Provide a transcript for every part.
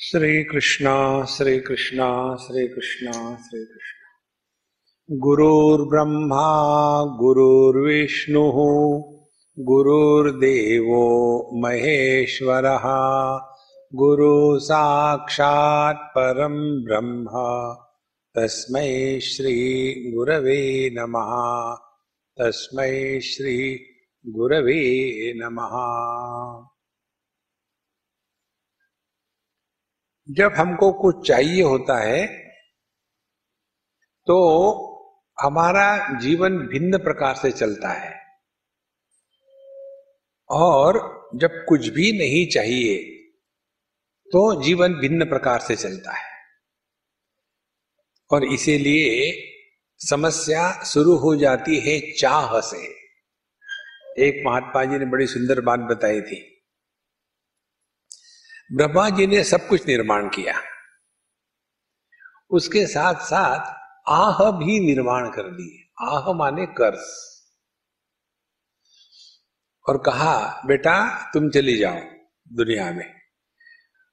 श्री कृष्णा श्री कृष्णा श्री कृष्णा श्री कृष्ण गुरुर्ब्रह्मा, गुरुर्विष्णु, गुरुर्देवो महेश्वरः गुरु साक्षात् परम ब्रह्म। तस्म श्री गुरवे नमः। तस्म श्री गुरवे नमः। जब हमको कुछ चाहिए होता है तो हमारा जीवन भिन्न प्रकार से चलता है। और जब कुछ भी नहीं चाहिए तो जीवन भिन्न प्रकार से चलता है। और इसीलिए समस्या शुरू हो जाती है चाह से। एक महात्मा जी ने बड़ी सुंदर बात बताई थी। ब्रह्मा जी ने सब कुछ निर्माण किया। उसके साथ साथ आह भी निर्माण कर दी आह माने कर्ज और कहा, बेटा, तुम चली जाओ दुनिया में।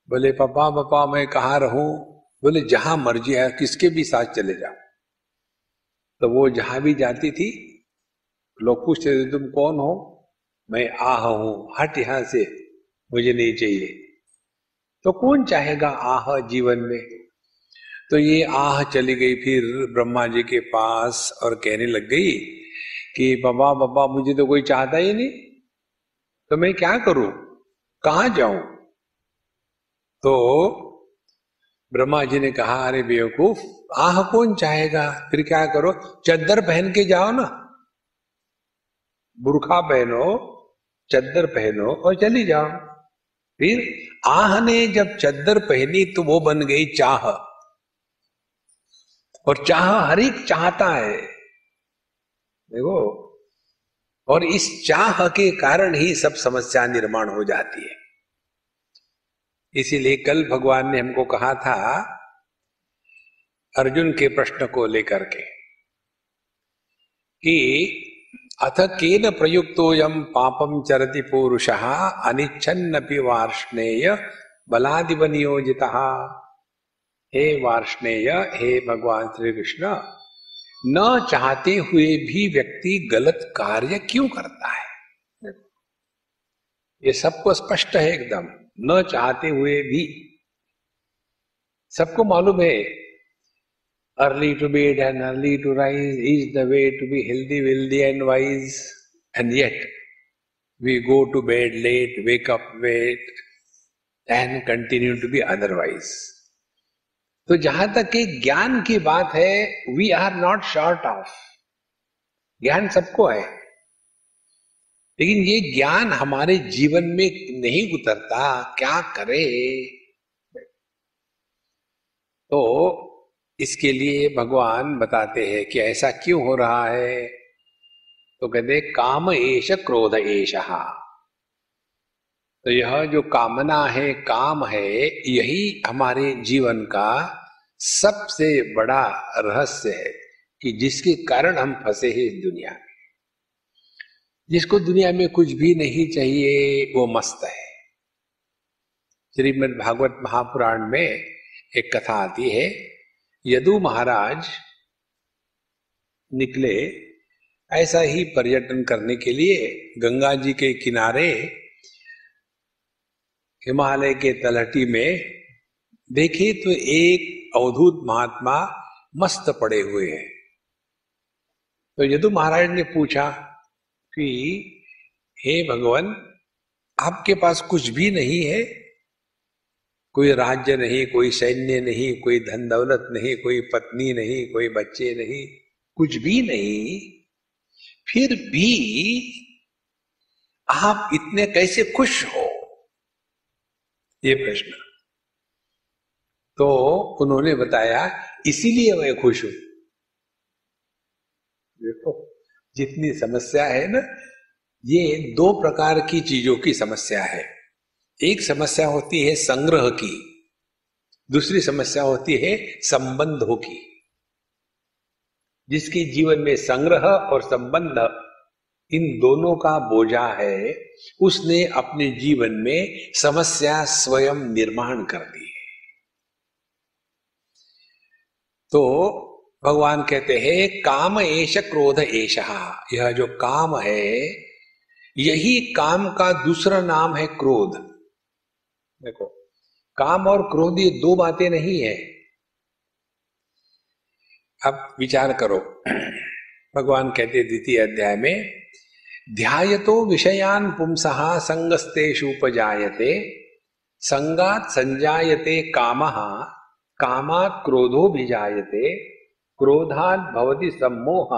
बोले, पापा पापा, मैं कहा रहूँ? बोले, जहाँ मर्ज़ी है, किसके भी साथ चले जाओ। तो वो जहाँ भी जाती थी, लोग पूछते थे, तुम कौन हो? मैं आह हूँ। हट यहाँ से, मुझे नहीं चाहिए। तो कौन चाहेगा आह जीवन में? तो ये आह चली गई फिर ब्रह्मा जी के पास और कहने लग गई कि बाबा बाबा, मुझे तो कोई चाहता ही नहीं। तो मैं क्या करूँ? कहा जाऊँ? तो ब्रह्मा जी ने कहा, अरे बेवकूफ़, आह कौन चाहेगा? फिर क्या करो? चद्दर पहन के जाओ ना। बुरखा पहनो, चद्दर पहनो और चली जाओ। फिर आह ने जब चद्दर पहनी तो वो बन गई चाह। और चाह हर एक चाहता है। देखो, और इस चाह के कारण ही सब समस्या निर्माण हो जाती है। इसीलिए कल भगवान ने हमको कहा था, अर्जुन के प्रश्न को लेकर के कि अथ केन प्रयुक्तोयम पापम चरति पुरुष, अनिच्छन्नपि वार्ष्णेय बलादिव नियोजिता हे वार्ष्णेय, हे भगवान श्री कृष्ण न चाहते हुए भी व्यक्ति गलत कार्य क्यों करता है? ये सबको स्पष्ट है एकदम, न चाहते हुए भी। सबको मालूम है Early to bed and early to rise is the way to be healthy, wealthy, and wise. And yet, we go to bed late, wake up late, and continue to be otherwise. तो जहाँ तक कि ज्ञान की बात है we are not short of ज्ञान सबको है लेकिन ये ज्ञान हमारे जीवन में नहीं उतरता क्या करे तो इसके लिए भगवान बताते हैं कि ऐसा क्यों हो रहा है? तो कहते, काम एश क्रोध एश तो यह जो कामना है, काम है, यही हमारे जीवन का सबसे बड़ा रहस्य है कि जिसके कारण हम फंसे हैं इस दुनिया में। जिसको दुनिया में कुछ भी नहीं चाहिए, वो मस्त है। श्रीमद भागवत महापुराण में एक कथा आती है यदु महाराज निकले, ऐसा ही पर्यटन करने के लिए गंगा जी के किनारे हिमालय के तलहटी में देखे तो एक अवधूत महात्मा मस्त पड़े हुए हैं। तो यदु महाराज ने पूछा कि, हे भगवान, आपके पास कुछ भी नहीं है? कोई राज्य नहीं, कोई सैन्य नहीं, कोई धन दौलत नहीं, कोई पत्नी नहीं, कोई बच्चे नहीं, कुछ भी नहीं, फिर भी आप इतने कैसे खुश हो? ये प्रश्न। तो उन्होंने बताया, इसीलिए मैं खुश हूँ। देखो, जितनी समस्या है ना, ये दो प्रकार की चीज़ों की समस्या है। एक समस्या होती है संग्रह की, दूसरी समस्या होती है संबंधों की। जिसके जीवन में संग्रह और संबंध इन दोनों का बोझा है, उसने अपने जीवन में समस्या स्वयं निर्माण कर दी है। तो भगवान कहते हैं, काम एश क्रोध एश यह जो काम है, यही काम का दूसरा नाम है क्रोध। देखो काम और क्रोध ये दो बातें नहीं है। अब विचार करो। भगवान कहते द्वितीय अध्याय में, ध्यायतो विषयान पुंसः संगस्तेषुपजायते संगात संजायते काम, कामात क्रोधो भिजायते क्रोधात भवति सम्मोह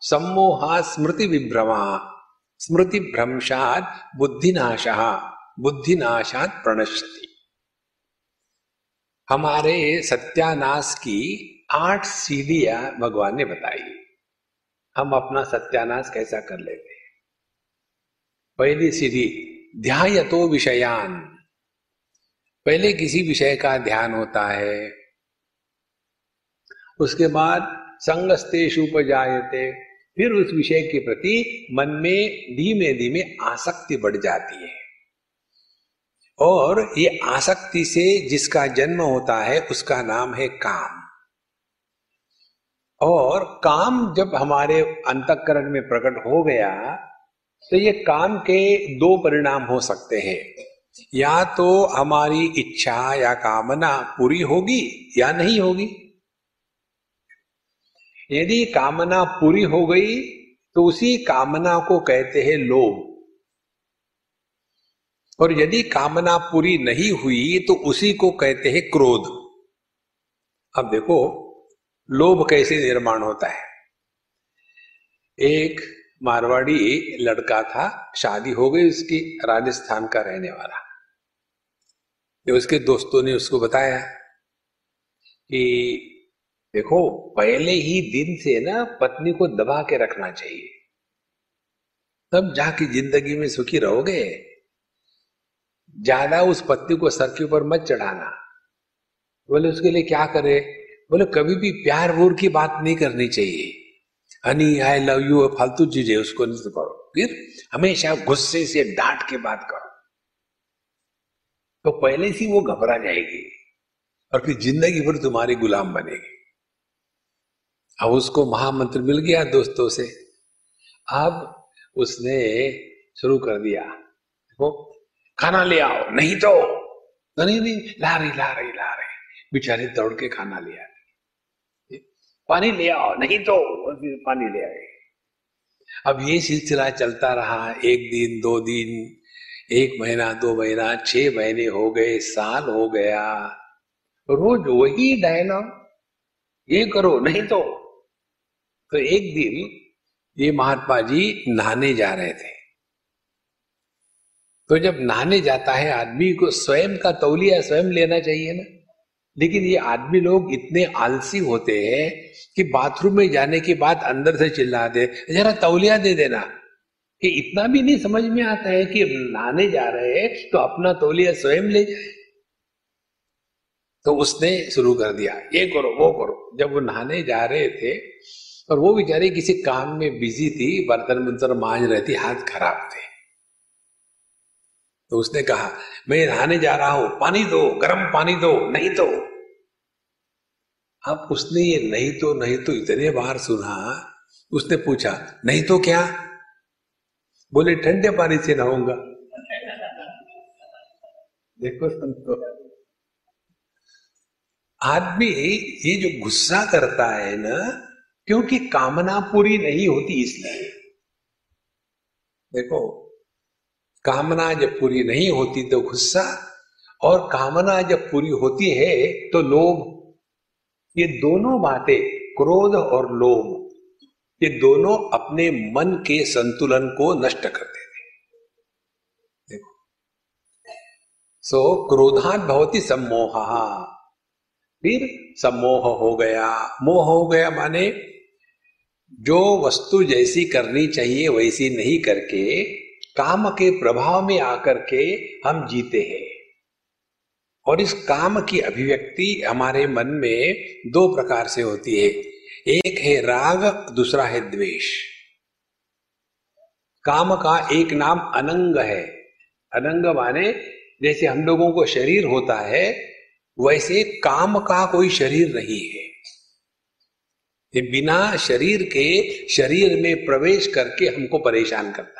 सम्मोहा स्मृति विभ्रमा स्मृति भ्रंशात बुद्धिनाश। बुद्धिनाशात प्रणश्यति। हमारे सत्यानाश की आठ सीढ़ियाँ भगवान ने बताई। हम अपना सत्यानाश कैसा कर लेते पहली सीढ़ी ध्याय तो विषयान। पहले किसी विषय का ध्यान होता है। उसके बाद संगस्तेश उपजायते। फिर उस विषय के प्रति मन में धीमे धीमे आसक्ति बढ़ जाती है। और ये आसक्ति से जिसका जन्म होता है, उसका नाम है काम। और काम जब हमारे अंतकरण में प्रकट हो गया तो ये काम के दो परिणाम हो सकते हैं। या तो हमारी इच्छा या कामना पूरी होगी या नहीं होगी। यदि कामना पूरी हो गई तो उसी कामना को कहते हैं लोभ। और यदि कामना पूरी नहीं हुई तो उसी को कहते हैं क्रोध। अब देखो, लोभ कैसे निर्माण होता है। एक मारवाड़ी लड़का था, शादी हो गई उसकी, राजस्थान का रहने वाला। तो उसके दोस्तों ने उसको बताया कि देखो, पहले ही दिन से ना, पत्नी को दबा के रखना चाहिए। तब जाके ज़िंदगी में सुखी रहोगे। ज़्यादा उस पत्नी को सर के ऊपर मत चढ़ाना। बोले, उसके लिए क्या करे? बोले, कभी भी प्यार वोर की बात नहीं करनी चाहिए। हनी आई लव यू फालतू चीज़ें, उसको नहीं करो। फिर हमेशा गुस्से से डांट के बात करो। तो पहले से वो घबरा जाएगी और फिर ज़िंदगी भर तुम्हारी गुलाम बनेगी। अब उसको महामंत्र मिल गया दोस्तों से। अब उसने शुरू कर दिया। देखो खाना ले आओ, नहीं तो। नहीं नहीं ला रही ला रही ला रही। बेचारे दौड़ के खाना लिया पानी ले आओ, नहीं तो पानी ले आए। अब ये सिलसिला चलता रहा, एक दिन, दो दिन, एक महीना, दो महीना, छह महीने हो गए, साल हो गया। रोज वही डायलॉग, ये करो, नहीं तो। तो एक दिन ये महात्मा जी नहाने जा रहे थे। तो जब नहाने जाता है आदमी को स्वयं का तौलिया स्वयं लेना चाहिए ना। लेकिन ये आदमी लोग इतने आलसी होते हैं कि बाथरूम में जाने के बाद अंदर से चिल्ला दे, जरा तौलिया दे देना। कि इतना भी नहीं समझ में आता है कि नहाने जा रहे हैं तो अपना तौलिया स्वयं ले जाए। तो उसने शुरू कर दिया, ये करो, वो करो। जब वो नहाने जा रहे थे और वो बेचारे किसी काम में बिज़ी थी बर्तन बर्तन मांझ रही थी, हाथ खराब थे। तो उसने कहा, मैं नहाने जा रहा हूँ, पानी दो, गर्म पानी दो, नहीं तो। अब उसने ये नहीं तो नहीं तो इतने बार सुना। उसने पूछा, नहीं तो क्या? बोले, ठंडे पानी से नहाऊँगा। देखो संतो, आदमी ये जो गुस्सा करता है ना, क्योंकि कामना पूरी नहीं होती इसलिए। देखो कामना जब पूरी नहीं होती तो गुस्सा, और कामना जब पूरी होती है तो लोभ। ये दोनों बातें, क्रोध और लोभ, ये दोनों अपने मन के संतुलन को नष्ट कर देते देखो। सो, क्रोधात भवती सम्मोह। फिर सम्मोह हो गया। मोह हो गया माने, जो वस्तु जैसी करनी चाहिए वैसी नहीं करके काम के प्रभाव में आकर के हम जीते हैं। और इस काम की अभिव्यक्ति हमारे मन में दो प्रकार से होती है। एक है राग, दूसरा है द्वेष। काम का एक नाम अनंग है। अनंग माने जैसे हम लोगों को शरीर होता है, वैसे काम का कोई शरीर नहीं है। ये बिना शरीर के शरीर में प्रवेश करके हमको परेशान करता है।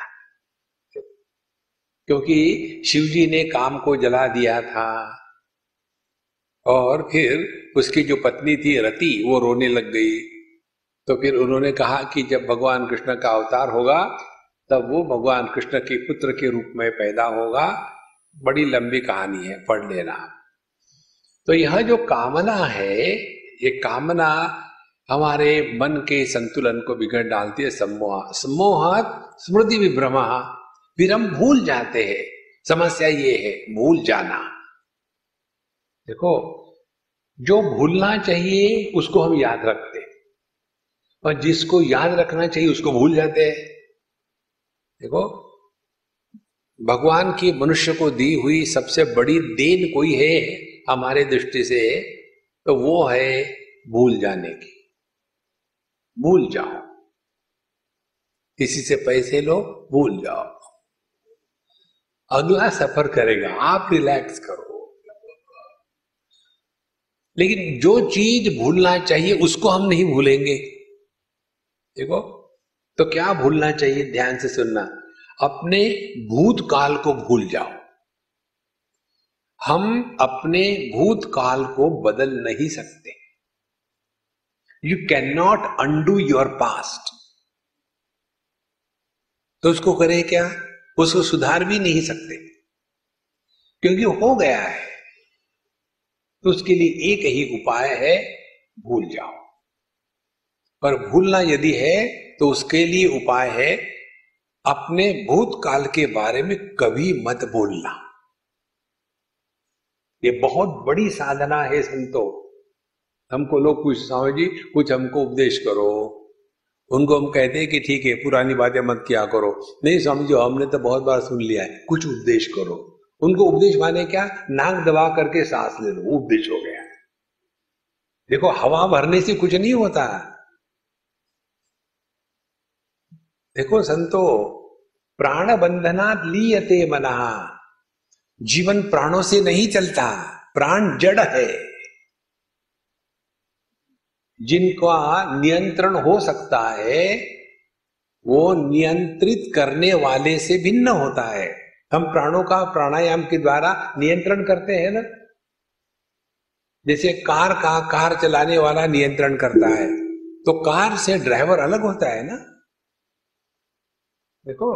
क्योंकि शिव जी ने काम को जला दिया था। और फिर उसकी जो पत्नी थी, रति, वो रोने लग गई। तो फिर उन्होंने कहा कि जब भगवान कृष्ण का अवतार होगा, तब वो भगवान कृष्ण के पुत्र के रूप में पैदा होगा। बड़ी लंबी कहानी है, पढ़ लेना। तो यह जो कामना है, ये कामना हमारे मन के संतुलन को बिगड़ डालती है। सम्मोह सम्मोहात स्मृति विभ्रमा। फिर हम भूल जाते हैं। समस्या ये है, भूल जाना। देखो, जो भूलना चाहिए, उसको हम याद रखते और जिसको याद रखना चाहिए, उसको भूल जाते हैं। देखो, भगवान की मनुष्य को दी हुई सबसे बड़ी देन कोई है, हमारे दृष्टि से तो वो है भूल जाने की। भूल जाओ। किसी से पैसे लो, भूल जाओ। अगला सफ़र करेगा, आप रिलैक्स करो। लेकिन जो चीज़ भूलना चाहिए, उसको हम नहीं भूलेंगे। देखो तो क्या भूलना चाहिए ध्यान से सुनना? अपने भूतकाल को भूल जाओ। हम अपने भूतकाल को बदल नहीं सकते। You can not undo your past तो उसको करे क्या? उसको सुधार भी नहीं सकते। क्योंकि हो गया है। तो उसके लिए एक ही उपाय है, भूल जाओ। पर भूलना यदि है तो उसके लिए उपाय है, अपने भूतकाल के बारे में कभी मत बोलना। ये बहुत बड़ी साधना है संतो। हमको लोग कुछ स्वामी जी, कुछ हमको उपदेश करो। उनको हम कहते हैं कि ठीक है, पुरानी बातें मत किया करो। नहीं, स्वामी जी, हमने तो बहुत बार सुन लिया है। कुछ उपदेश करो। उनको उपदेश माने क्या? नाक दबा करके सांस ले लो उपदेश हो गया। देखो, हवा भरने से कुछ नहीं होता। देखो, संतो प्राण बंधना लीयते मना। जीवन प्राणों से नहीं चलता। प्राण जड़ है। जिनका नियंत्रण हो सकता है, वो नियंत्रित करने वाले से भिन्न होता है। हम प्राणों का प्राणायाम के द्वारा नियंत्रण करते हैं ना? जैसे कार का कार चलाने वाला नियंत्रण करता है तो कार से ड्राइवर अलग होता है ना? देखो,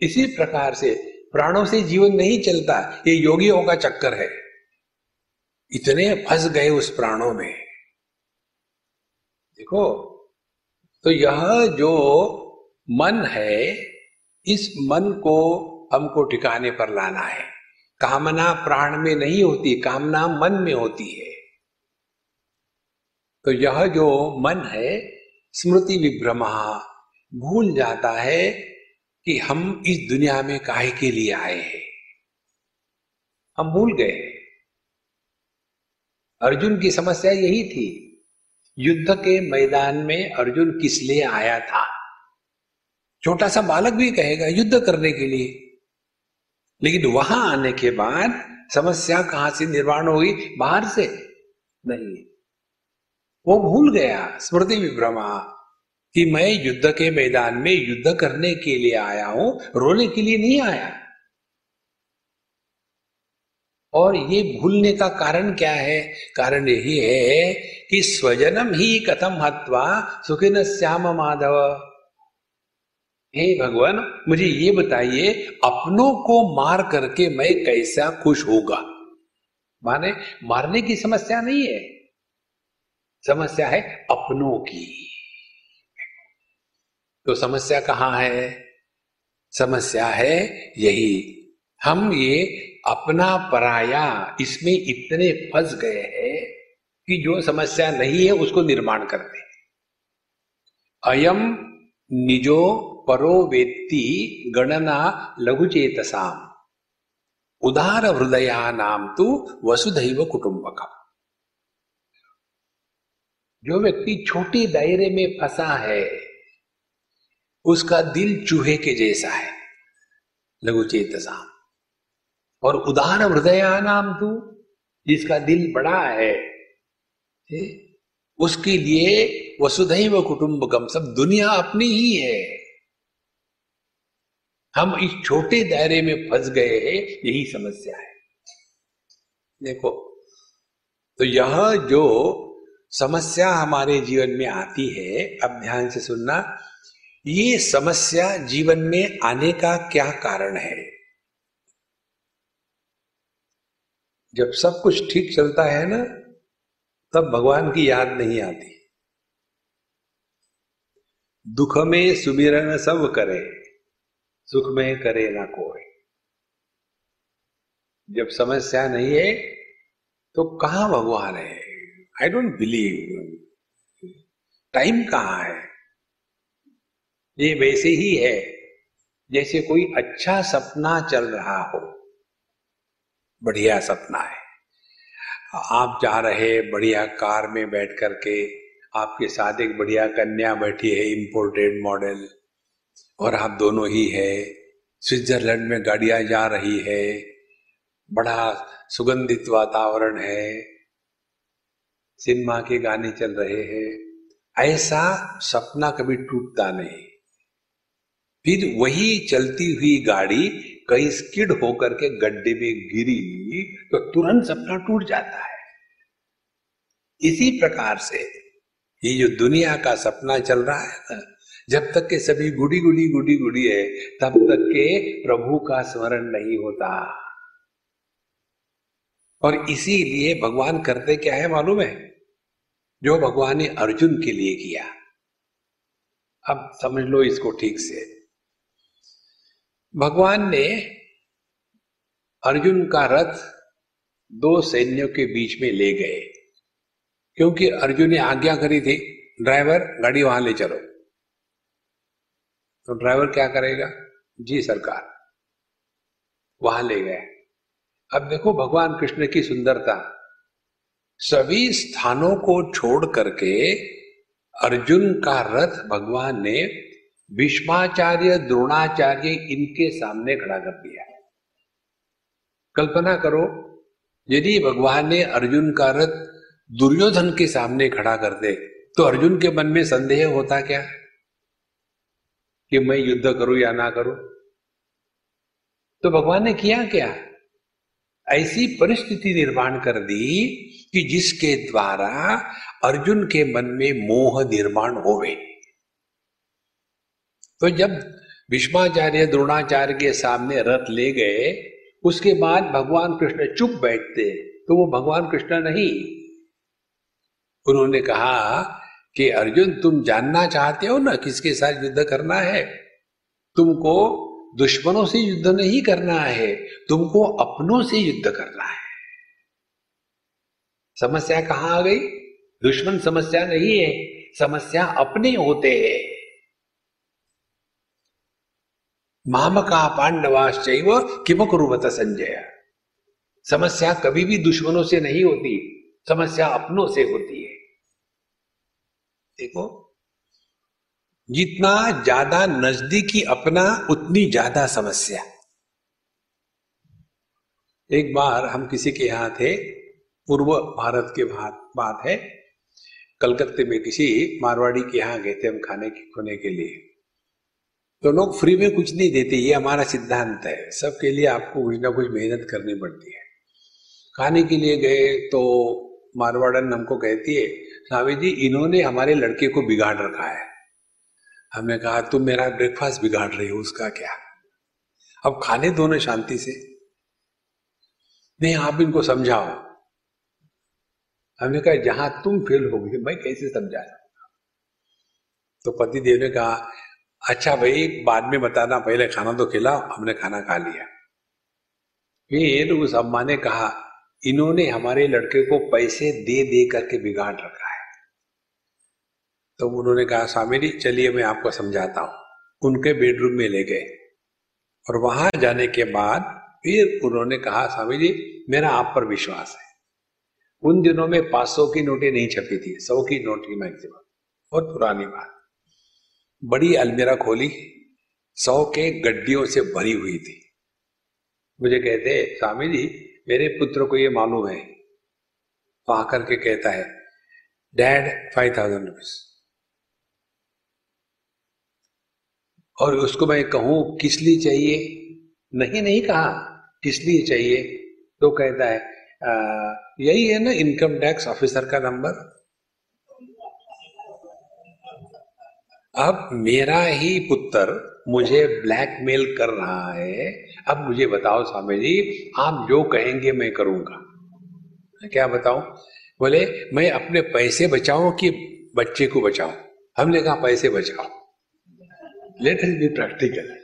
इसी प्रकार से प्राणों से जीवन नहीं चलता, ये योगियों का चक्कर है। इतने फंस गए उस प्राणों में। देखो तो यह जो मन है, इस मन को हमको ठिकाने पर लाना है। कामना प्राण में नहीं होती, कामना मन में होती है। तो यह जो मन है, स्मृति विभ्रमा भूल जाता है कि हम इस दुनिया में काहे के लिए आए हैं। हम भूल गए अर्जुन की समस्या यही थी युद्ध के मैदान में अर्जुन किस लिए आया था? छोटा सा बालक भी कहेगा, युद्ध करने के लिए। लेकिन वहाँ आने के बाद समस्या कहाँ से निर्माण हुई बाहर से। नहीं। वो भूल गया, स्मृति विभ्रमा, कि मैं युद्ध के मैदान में युद्ध करने के लिए आया हूँ, रोने के लिए नहीं आया। और ये भूलने का कारण क्या है? कारण यही है कि स्वजनम ही कथम हत्वा सुखिन श्याम माधव। हे भगवान, मुझे ये बताइए, अपनों को मार करके मैं कैसा खुश होगा? माने, मारने की समस्या नहीं है। समस्या है अपनों की। तो समस्या कहाँ है? समस्या है यही। हम ये अपना पराया इसमें इतने फंस गए हैं कि जो समस्या नहीं है उसको निर्माण करते अयम निजो परो वेत्ति गणना लघुचेतसाम। उदार हृदया नाम तो वसुधैव कुटुंबकम जो व्यक्ति छोटे दायरे में फंसा है, उसका दिल चूहे के जैसा है लघु चेतसा और उदाहरण हृदय नाम तू, जिसका दिल बड़ा है उसके लिए वसुधैव कुटुंबकम, सब दुनिया अपनी ही है। हम इस छोटे दायरे में फंस गए हैं, यही समस्या है। देखो तो यह जो समस्या हमारे जीवन में आती है, अब ध्यान से सुनना, ये समस्या जीवन में आने का क्या कारण है? जब सब कुछ ठीक चलता है ना, तब भगवान की याद नहीं आती। दुख में सुमिरन सब करे, सुख में करे ना कोई। जब समस्या नहीं है तो कहाँ भगवान है? आई डोंट बिलीव टाइम कहाँ है? ये वैसे ही है, जैसे कोई अच्छा सपना चल रहा हो। बढ़िया सपना है। आप जा रहे बढ़िया कार में बैठ करके, आपके साथ एक बढ़िया कन्या बैठी है इंपोर्टेड मॉडल और आप दोनों ही है। स्विट्जरलैंड में गाड़ियाँ जा रही है। बड़ा सुगंधित वातावरण है। सिनेमा के गाने चल रहे हैं। ऐसा सपना कभी टूटता नहीं। फिर वही चलती हुई गाड़ी कहीं स्किड होकर के गड्ढे में गिरी तो तुरंत सपना टूट जाता है। इसी प्रकार से ये जो दुनिया का सपना चल रहा है ना, जब तक के सभी गुड़ी गुड़ी गुड़ी गुड़ी है, तब तक के प्रभु का स्मरण नहीं होता। और इसीलिए भगवान करते क्या है मालूम है? जो भगवान ने अर्जुन के लिए किया। अब समझ लो इसको ठीक से। भगवान ने अर्जुन का रथ दो सैन्यों के बीच में ले गए, क्योंकि अर्जुन ने आज्ञा करी थी, ड्राइवर, गाड़ी वहाँ ले चलो। तो ड्राइवर क्या करेगा? जी सरकार। वहाँ ले गए। अब देखो भगवान कृष्ण की सुंदरता। सभी स्थानों को छोड़ करके अर्जुन का रथ भगवान ने भीष्माचार्य, द्रोणाचार्य इनके सामने खड़ा कर दिया कल्पना करो, यदि भगवान ने अर्जुन का रथ दुर्योधन के सामने खड़ा कर दे तो अर्जुन के मन में संदेह होता क्या कि मैं युद्ध करूँ या ना करूँ? तो भगवान ने किया क्या? ऐसी परिस्थिति निर्माण कर दी कि जिसके द्वारा अर्जुन के मन में मोह निर्माण होवे तो जब विष्माचार्य द्रोणाचार्य के सामने रथ ले गए, उसके बाद भगवान कृष्ण चुप बैठते तो वो भगवान कृष्ण नहीं। उन्होंने कहा कि अर्जुन, तुम जानना चाहते हो ना किसके साथ युद्ध करना है? तुमको दुश्मनों से युद्ध नहीं करना है, तुमको अपनों से युद्ध करना है। समस्या कहाँ आ गई? दुश्मन समस्या नहीं है, समस्या अपने होते हैं। माम का पांडवाश्चैव किम कुरुवत संजय। समस्या कभी भी दुश्मनों से नहीं होती, समस्या अपनों से होती है। देखो, जितना ज़्यादा नजदीकी अपना, उतनी ज़्यादा समस्या। एक बार हम किसी के यहाँ थे, पूर्व भारत के बात है, कलकत्ते में किसी मारवाड़ी के यहाँ गए थे हम खाने के, खोने के लिए। तो लोग फ्री में कुछ नहीं देते, ये हमारा सिद्धांत है। सबके लिए आपको कुछ ना कुछ मेहनत करनी पड़ती है। खाने के लिए गए तो मारवाड़न हमको कहती है, स्वामी जी, इन्होंने हमारे लड़के को बिगाड़ रखा है। हमने कहा, तुम मेरा ब्रेकफास्ट बिगाड़ रही हो, उसका क्या? अब खाने दोनों शांति से। नहीं, आप इनको समझाओ। हमने कहा, जहाँ तुम फेल हो गए, मैं कैसे समझा तो पति देव ने कहा अच्छा भाई, बाद में बताना, पहले खाना तो खिलाओ, हमने खाना खा लिया। फिर उस अम्मा ने कहा, इन्होंने हमारे लड़के को पैसे दे दे करके बिगाड़ रखा है। तो उन्होंने कहा, स्वामी जी, चलिए मैं आपको समझाता हूँ। उनके बेडरूम में ले गए। और वहाँ जाने के बाद फिर उन्होंने कहा, स्वामी जी, मेरा आप पर विश्वास है। उन दिनों में पाँच सौ की नोटें नहीं छपी थी, सौ की नोट ही मैक्सिमम। बहुत पुरानी बात। बड़ी अलमीरा खोली सौ के गड्डियों से भरी हुई थी। मुझे कहते स्वामी जी मेरे पुत्र को ये मालूम है। तो आकर के कहता है डैड फाइव थाउज़ेंड रुपीज़ और उसको मैं कहूँ किस लिए चाहिए? नहीं नहीं कहा। किस लिए चाहिए? तो कहता है आ, यही है ना इनकम टैक्स ऑफिसर का नंबर अब मेरा ही पुत्र मुझे ब्लैकमेल कर रहा है। अब मुझे बताओ स्वामी जी, आप जो कहेंगे मैं करूँगा। क्या बताऊँ? बोले, मैं अपने पैसे बचाऊं कि बच्चे को बचाऊं? हमने कहा, पैसे बचाओ। लेट इज़ बी प्रैक्टिकल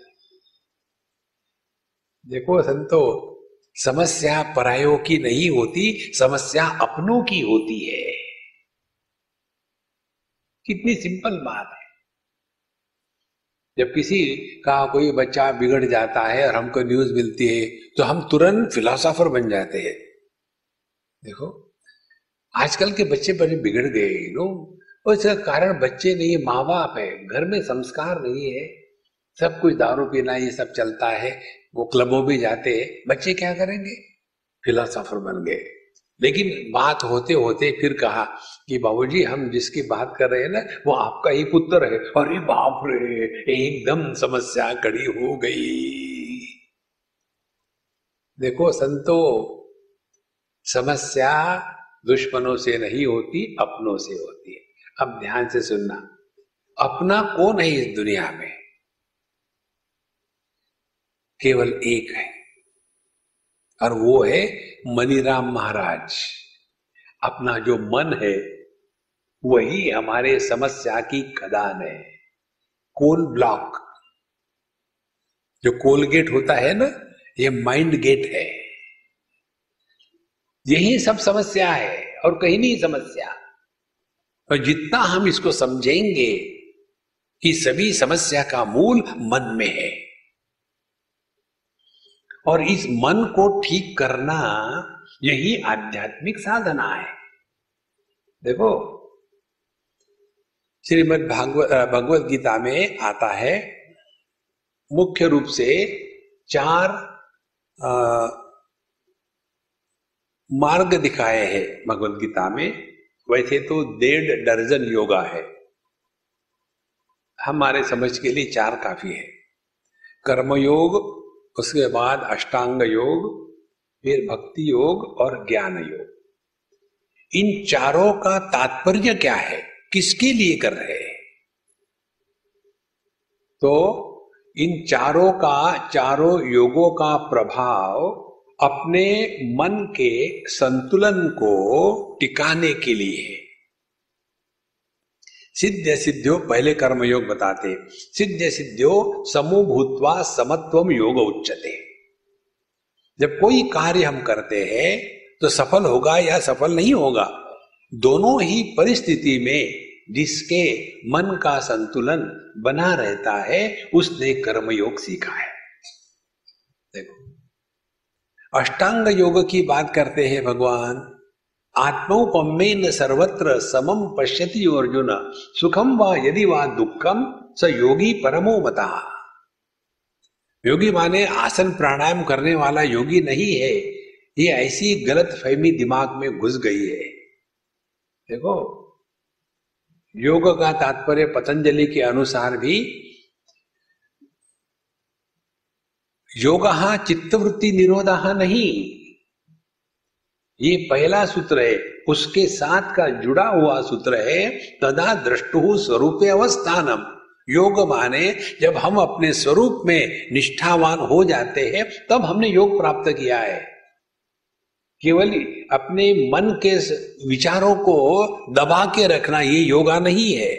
देखो, संतो, समस्या परायों की नहीं होती, समस्या अपनों की होती है। कितनी सिंपल बात है। जब किसी का कोई बच्चा बिगड़ जाता है और हमको न्यूज़ मिलती है तो हम तुरंत फिलोसोफर बन जाते हैं। देखो, आजकल के बच्चे बड़े बिगड़ गए लोग और इसका कारण बच्चे नहीं माँ बाप है। घर में संस्कार नहीं है। सब कुछ दारू पीना, ये सब चलता है। वो क्लबों भी जाते हैं। बच्चे क्या करेंगे? फिलोसोफर बन गए। लेकिन बात होते होते फिर कहा कि बाबूजी, हम जिसकी बात कर रहे हैं ना, वो आपका ही पुत्र है। अरे बाप रे, एकदम समस्या कड़ी हो गई। देखो, संतो, समस्या दुश्मनों से नहीं होती, अपनों से होती है। अब ध्यान से सुनना। अपना कौन है इस दुनिया में? केवल एक है। और वो है मनीराम महाराज। अपना जो मन है, वही हमारे समस्या की खदान है। Coal block. जो कोलगेट होता है ना, ये माइंड गेट है। यही सब समस्या है, और कहीं नहीं समस्या। और जितना हम इसको समझेंगे, कि सभी समस्या का मूल मन में है। और इस मन को ठीक करना यही आध्यात्मिक साधना है। देखो श्रीमद भागवत गीता में आता है मुख्य रूप से चार आ, मार्ग दिखाए हैं भगवत गीता में। वैसे तो डेढ़ दर्जन योगा है। हमारे समझ के लिए चार काफ़ी है। कर्मयोग उसके बाद अष्टांग योग, फिर भक्ति योग और ज्ञान योग। इन चारों का तात्पर्य क्या है? किसके लिए कर रहे हैं? तो इन चारों का, चारों योगों का प्रभाव अपने मन के संतुलन को टिकाने के लिए है। सिद्ध सिद्धियों पहले कर्म योग बताते। सिद्ध सिद्धियों समूह भूतवा समत्वम योग उच्चते जब कोई कार्य हम करते हैं तो सफल होगा या सफल नहीं होगा? दोनों ही परिस्थिति में जिसके मन का संतुलन बना रहता है, उसने कर्मयोग सीखा है। देखो। अष्टांग योग की बात करते हैं भगवान। आत्मोपमेन सर्वत्र समम पश्यति अर्जुन। सुखम व यदि वा दुखम स योगी परमो मता। योगी माने आसन प्राणायाम करने वाला योगी नहीं है। ये ऐसी गलत फहमी दिमाग में घुस गई है। देखो, योग का तात्पर्य पतंजलि के अनुसार भी योग चित्तवृत्ति निरोधा नहीं। ये पहला सूत्र है, उसके साथ का जुड़ा हुआ सूत्र है, तदा दृष्टु स्वरूप अवस्थानम। योग माने, जब हम अपने स्वरूप में निष्ठावान हो जाते हैं, तब हमने योग प्राप्त किया है। केवल अपने मन के विचारों को दबा के रखना ये योगा नहीं है।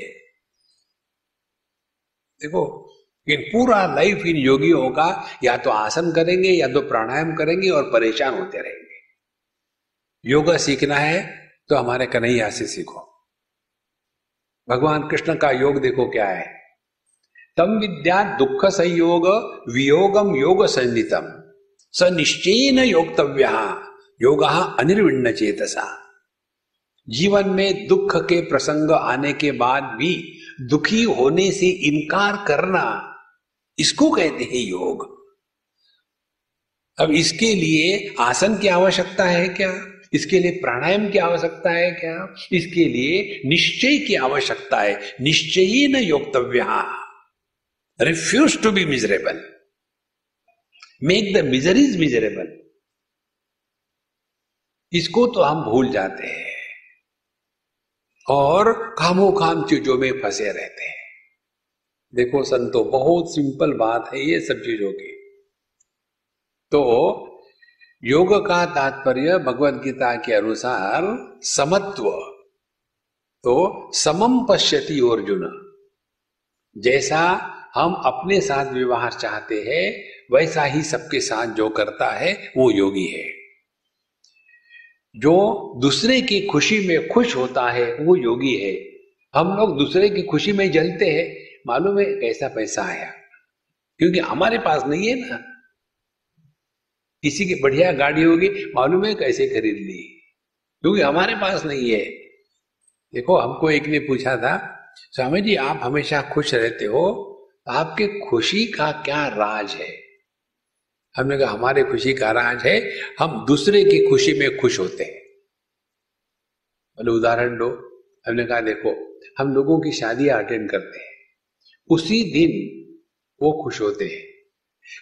देखो, इन पूरा लाइफ इन योगियों का या तो आसन करेंगे, या तो प्राणायाम करेंगे और परेशान होते रहेंगे। योगा सीखना है तो हमारे कन्हैया से सीखो। भगवान कृष्ण का योग देखो क्या है। तम विद्या दुख संयोग वियोगम योग संदितम स निश्चय योगतव्य योग अनिर्विण्ण चेतसा। जीवन में दुख के प्रसंग आने के बाद भी दुखी होने से इनकार करना, इसको कहते हैं योग। अब इसके लिए आसन की आवश्यकता है क्या? इसके लिए प्राणायाम की आवश्यकता है क्या? इसके लिए निश्चय की आवश्यकता है। निश्चय न योक्तव्य। Refuse to be miserable make the miseries miserable इसको तो हम भूल जाते हैं। और खामो खाम चीज़ों में फंसे रहते हैं। देखो संतो, बहुत सिंपल बात है ये सब चीज़ों की। तो योग का तात्पर्य भगवत गीता के अनुसार समत्व। तो समम पश्यति अर्जुन। जैसा हम अपने साथ व्यवहार चाहते हैं, वैसा ही सबके साथ जो करता है, वो योगी है। जो दूसरे की खुशी में खुश होता है, वो योगी है। हम लोग दूसरे की खुशी में जलते हैं, मालूम है कैसा पैसा आया? क्योंकि हमारे पास नहीं है ना। किसी की बढ़िया गाड़ी होगी, मालूम है कैसे खरीद ली? क्योंकि हमारे पास नहीं है। देखो, हमको एक ने पूछा था, स्वामी जी, आप हमेशा खुश रहते हो? आपके खुशी का क्या राज है? हमने कहा, हमारे खुशी का राज है, हम दूसरे की खुशी में खुश होते हैं। बोले, उदाहरण दो। हमने कहा, देखो, हम लोगों की शादियाँ अटेंड करते हैं। उसी दिन वो खुश होते हैं।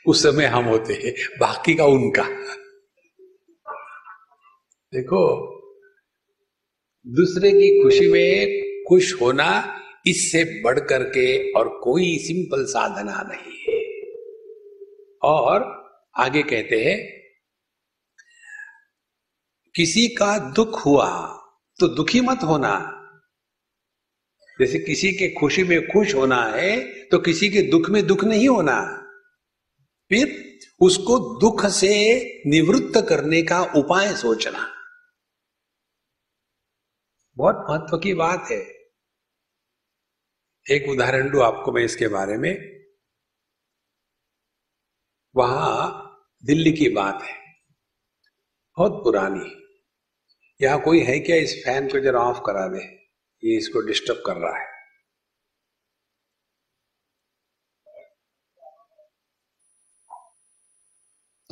उस समय हम होते हैं, बाकी का उनका। देखो, दूसरे की खुशी में खुश होना इससे बढ़ करके और कोई सिंपल साधना नहीं है। और आगे कहते हैं, किसी का दुख हुआ तो दुखी मत होना। जैसे किसी के खुशी में खुश होना है तो किसी के दुख में दुख नहीं होना। फिर उसको दुख से निवृत्त करने का उपाय सोचना। बहुत महत्व की बात है। एक उदाहरण दू आपको मैं इसके बारे में। वहाँ दिल्ली की बात है। बहुत पुरानी। यहाँ कोई है क्या इस फ़ैन को जरा ऑफ़ करा दे? ये इसको डिस्टर्ब कर रहा है।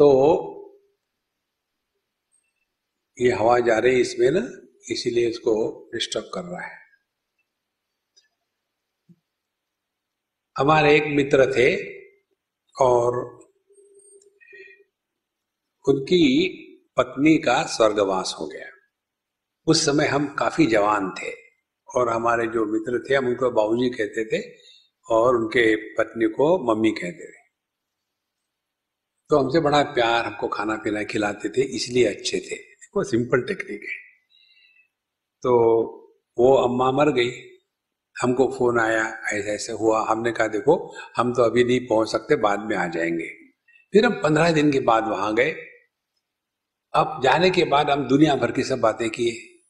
तो ये हवा जा रही इसमें ना, इसीलिए इसको डिस्टर्ब कर रहा है। हमारे एक मित्र थे और उनकी पत्नी का स्वर्गवास हो गया। उस समय हम काफ़ी जवान थे और हमारे जो मित्र थे, हम उनको बाबूजी कहते थे और उनके पत्नी को मम्मी कहते थे। तो हमसे बड़ा प्यार हमको खाना पीना खिलाते थे, इसलिए अच्छे थे। वो सिंपल टेक्निक है। तो वो अम्मा मर गई। हमको फ़ोन आया, ऐसा ऐसे हुआ। हमने कहा, देखो, हम तो अभी नहीं पहुँच सकते, बाद में आ जाएँगे। फिर हम पंद्रह दिन के बाद वहाँ गए। अब जाने के बाद हम दुनिया भर की सब बातें किए।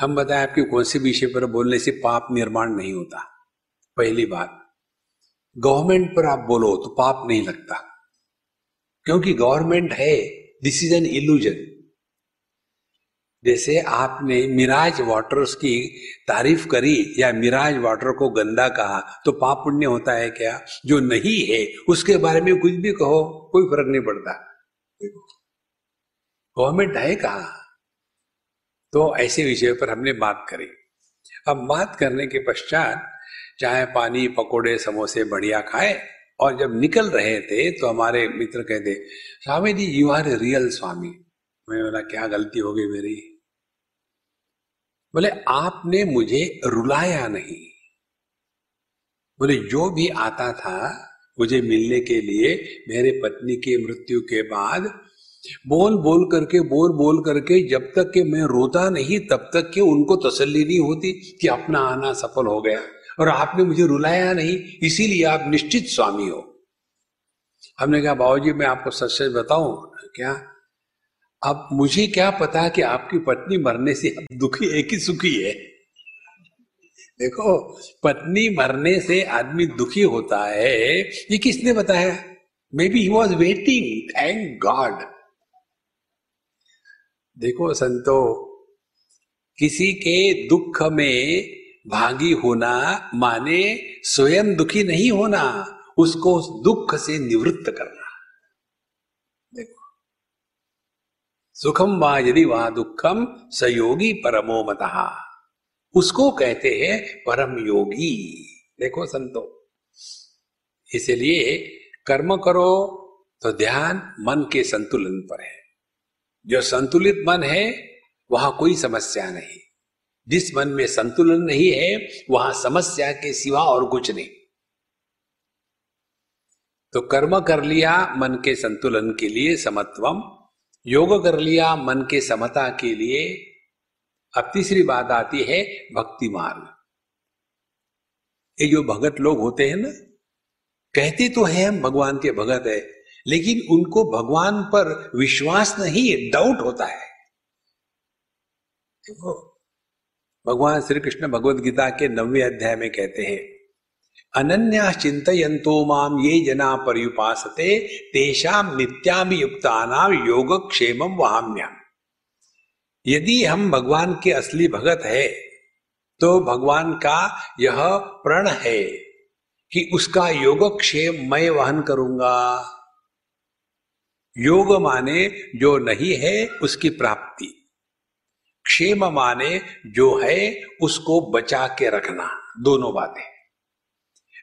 हम बताएँ, आपके कौन से विषय पर बोलने से पाप निर्माण नहीं होता? पहली बात, गवर्नमेंट पर आप बोलो तो पाप नहीं लगता। क्योंकि गवर्नमेंट है दिस इज़ एन इल्यूजन जैसे आपने मिराज वाटर्स की तारीफ़ करी या मिराज वाटर को गंदा कहा तो पाप पुण्य होता है क्या? जो नहीं है, उसके बारे में कुछ भी कहो, कोई फ़र्क नहीं पड़ता। गवर्नमेंट है कहा? तो ऐसे विषय पर हमने बात करी। अब बात करने के पश्चात चाहे पानी, पकोड़े, समोसे बढ़िया खाए और जब निकल रहे थे तो हमारे मित्र कहते Swami ji you are a real swami. मैं बोला, क्या गलती हो गई मेरी? बोले, आपने मुझे रुलाया नहीं। बोले, जो भी आता था, मुझे मिलने के लिए, मेरे पत्नी के मृत्यु के बाद, बोल बोल करके, बोल बोल करके, जब तक के मैं रोता नहीं, तब तक के उनको तसल्ली नहीं होती कि अपना आना सफल हो गया। और आपने मुझे रुलाया नहीं, इसीलिए आप निश्चित स्वामी हो। हमने कहा, बाबूजी, मैं आपको सच सच बताऊँ क्या? अब मुझे क्या पता कि आपकी पत्नी मरने से अब दुखी है कि सुखी है? देखो, पत्नी मरने से आदमी दुखी होता है, ये किसने बताया? Maybe he was waiting thank God देखो, संतो, किसी के दुख में भागी होना माने स्वयं दुखी नहीं होना, उसको उस दुख से निवृत्त करना। देखो, सुखम व यदि वा दुखम सयोगी परमो मतहा उसको कहते हैं परम योगी। देखो संतो, इसलिए कर्म करो तो ध्यान मन के संतुलन पर है। जो संतुलित मन है, वहाँ कोई समस्या नहीं। जिस मन में संतुलन नहीं है, वहाँ समस्या के सिवा और कुछ नहीं। तो कर्म कर लिया मन के संतुलन के लिए समत्वम, योग कर लिया मन के समता के लिए, अब तीसरी बात आती है भक्ति मार्ग। ये जो भगत लोग होते हैं ना, कहते तो है हम भगवान के भगत है, लेकिन उनको भगवान पर विश्वास नहीं डाउट होता है। भगवान श्री कृष्ण भगवद गीता के नवे अध्याय में कहते हैं अनन्या चिंतयंतो माम ये जना पर्युपासते तेषाम नित्याम युक्ता नाम योग क्षेम वहाम्याम यदि हम भगवान के असली भगत है तो भगवान का यह प्रण है कि उसका योगक्षेम मैं वहन करूँगा। योग माने जो नहीं है, उसकी प्राप्ति। क्षेम माने जो है, उसको बचा के रखना। दोनों बातें।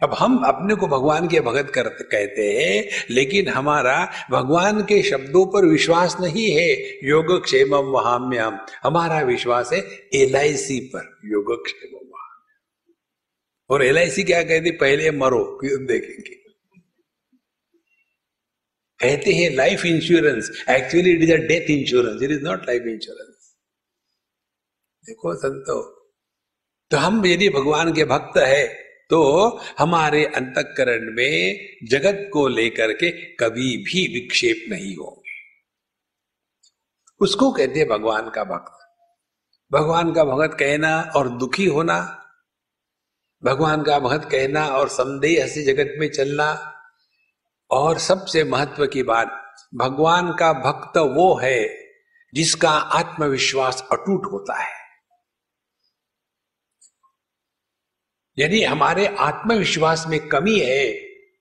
अब हम अपने को भगवान के भगत कर, कहते हैं, लेकिन हमारा भगवान के शब्दों पर विश्वास नहीं है, योग क्षेम वहाम्याम हमारा विश्वास है एलआईसी पर, योग क्षेम और एल क्या कहती, पहले मरो, फिर देखेंगे। कहते हैं life insurance actually it is a death insurance it is not life insurance देखो संतो तो हम यदि भगवान के भक्त है तो हमारे अंतकरण में जगत को लेकर के कभी भी विक्षेप नहीं होंगे। उसको कहते हैं भगवान का भक्त। भगवान का भगत कहना और दुखी होना, भगवान का भगत कहना और संदेह से जगत में चलना, और सबसे महत्व की बात, भगवान का भक्त वो है जिसका आत्मविश्वास अटूट होता है। यदि हमारे आत्मविश्वास में कमी है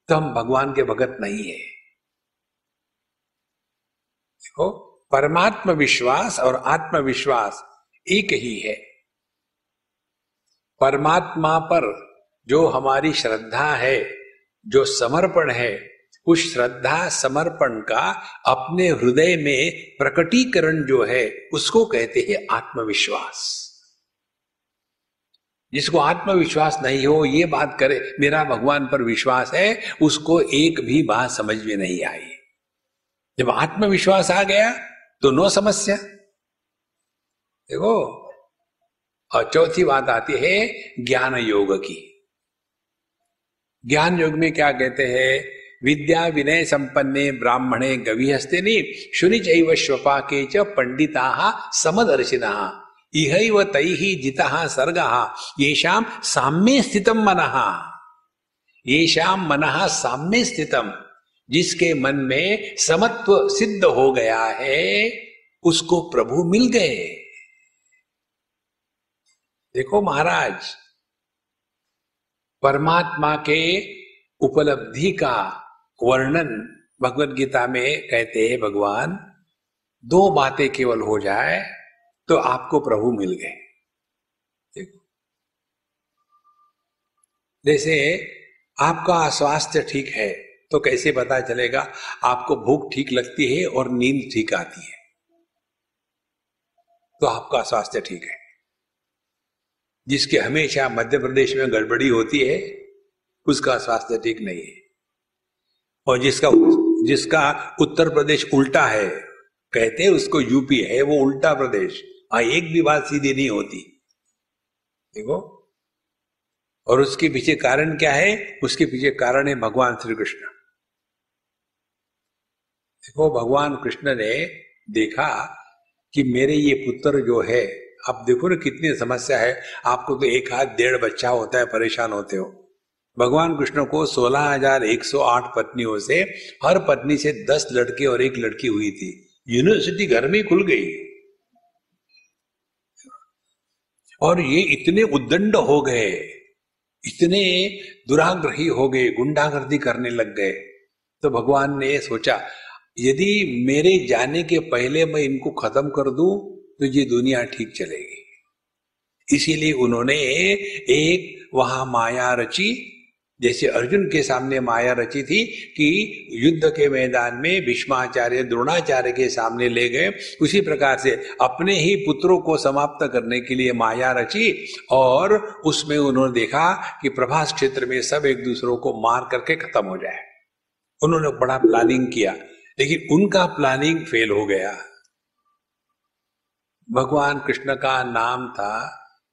तो हम भगवान के भगत नहीं है। देखो परमात्म विश्वास और आत्मविश्वास एक ही है। परमात्मा पर जो हमारी श्रद्धा है, जो समर्पण है, उस श्रद्धा समर्पण का अपने हृदय में प्रकटीकरण जो है, उसको कहते हैं आत्मविश्वास। जिसको आत्मविश्वास नहीं हो, ये बात करे, मेरा भगवान पर विश्वास है, उसको एक भी बात समझ में नहीं आई। जब आत्मविश्वास आ गया तो नो समस्या। देखो, और चौथी बात आती है ज्ञान योग की। ज्ञान योग में क्या कहते हैं? विद्या विनय संपन्ने ब्राह्मणे गवी हस्ते शुनि चैव स्वपा के च पंडिता समदर्शिना। इहैव तैहि जितः सर्गः। येषाम साम्य स्थितम मनः। येषाम मनः साम्य स्थितम जिसके मन में समत्व सिद्ध हो गया है, उसको प्रभु मिल गए। देखो महाराज, परमात्मा के उपलब्धि का वर्णन भगवत गीता में कहते हैं भगवान, दो बातें केवल हो जाए तो आपको प्रभु मिल गए। देखो जैसे आपका स्वास्थ्य ठीक है तो कैसे पता चलेगा? आपको भूख ठीक लगती है और नींद ठीक आती है। तो आपका स्वास्थ्य ठीक है। जिसके हमेशा मध्य प्रदेश में गड़बड़ी होती है, उसका स्वास्थ्य ठीक नहीं है। और जिसका जिसका उत्तर प्रदेश उल्टा है, कहते हैं उसको यूपी है, वो उल्टा प्रदेश। हाँ एक भी बात सीधी नहीं होती। देखो। और उसके पीछे कारण क्या है? उसके पीछे कारण है भगवान श्री कृष्ण देखो, भगवान कृष्ण ने देखा कि मेरे ये पुत्र जो है, आप देखो ना कितनी समस्या है। आपको तो एक हाथ डेढ़ बच्चा होता है, परेशान होते हो। भगवान कृष्ण को सोलह हज़ार एक सौ आठ पत्नियों से, हर पत्नी से दस लड़के और एक लड़की हुई थी। यूनिवर्सिटी घर में खुल गई। और ये इतने उद्दंड हो गए, इतने दुराग्रही हो गए, गुंडागर्दी करने लग गए। तो भगवान ने सोचा, यदि मेरे जाने के पहले मैं इनको खत्म कर दूँ तो ये दुनिया ठीक चलेगी। इसीलिए उन्होंने एक वहाँ माया रची जैसे अर्जुन के सामने माया रची थी कि युद्ध के मैदान में भीष्माचार्य, द्रोणाचार्य के सामने ले गए। उसी प्रकार से अपने ही पुत्रों को समाप्त करने के लिए माया रची और उसमें उन्होंने देखा कि प्रभास क्षेत्र में सब एक दूसरों को मार करके खत्म हो जाए। उन्होंने बड़ा प्लानिंग किया, लेकिन उनका प्लानिंग फेल हो गया। भगवान कृष्ण का नाम था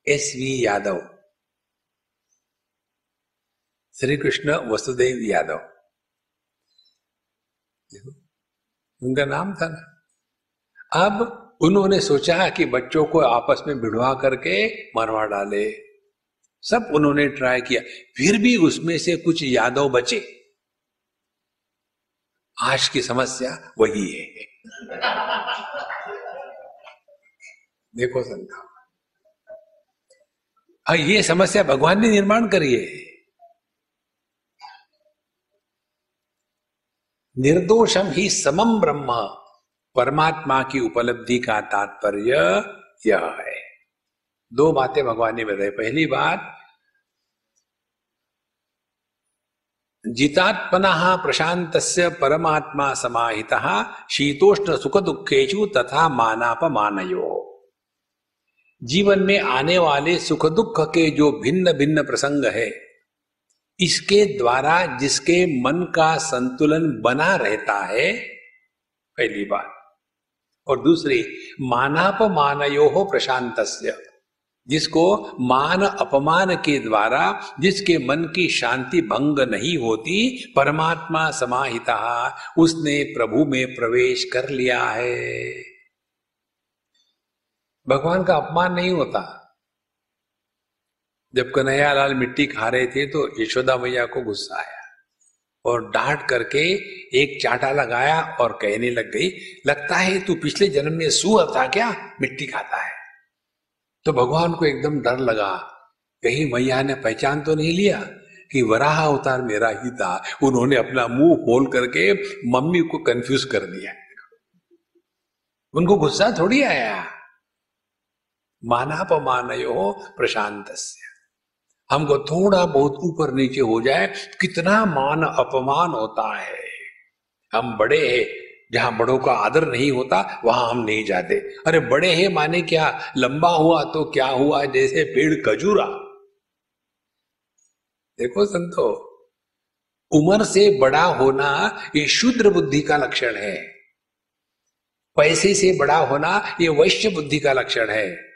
एस वी यादव। श्री कृष्ण वसुदेव यादव। देखो, उनका नाम था ना। अब उन्होंने सोचा कि बच्चों को आपस में भिड़वा करके मरवा डाले। सब उन्होंने ट्राई किया। फिर भी उसमें से कुछ यादव बचे। आज की समस्या वही है। देखो संता ये समस्या भगवान ने निर्माण करी है। निर्दोषम ही समम ब्रह्म। परमात्मा की उपलब्धि का तात्पर्य यह है। दो बातें भगवान ने बताई। पहली बात, जितात्मना प्रशांत परमात्मा समाहिता शीतोष्ण सुख दुखेशु तथा मानापमानयो। जीवन में आने वाले सुख दुख के जो भिन्न भिन्न प्रसंग है इसके द्वारा जिसके मन का संतुलन बना रहता है, पहली बात। और दूसरी मानाप मानयो हो प्रशांत जिसको मान अपमान के द्वारा, जिसके मन की शांति भंग नहीं होती, परमात्मा समाहिता, उसने प्रभु में प्रवेश कर लिया है। भगवान का अपमान नहीं होता। जब कन्हैयालाल मिट्टी खा रहे थे तो यशोदा मैया को गुस्सा आया और डांट करके एक चाटा लगाया और कहने लग गई, लगता है तू पिछले जन्म में सुअर था क्या? मिट्टी खाता है। तो भगवान को एकदम डर लगा। कहीं मैया ने पहचान तो नहीं लिया कि वराह अवतार मेरा ही था। उन्होंने अपना मुँह खोल करके मम्मी को कंफ्यूज कर दिया। उनको गुस्सा थोड़ी आया। मानापमानयो प्रशांत हमको थोड़ा बहुत ऊपर नीचे हो जाए, कितना मान अपमान होता है। हम बड़े हैं, जहाँ बड़ों का आदर नहीं होता, वहाँ हम नहीं जाते। अरे बड़े हैं माने क्या? लंबा हुआ तो क्या हुआ? जैसे पेड़ खजूरा। देखो संतो, उम्र से बड़ा होना ये शुद्र बुद्धि का लक्षण है। पैसे से बड़ा होना ये वैश्य बुद्धि का लक्षण है।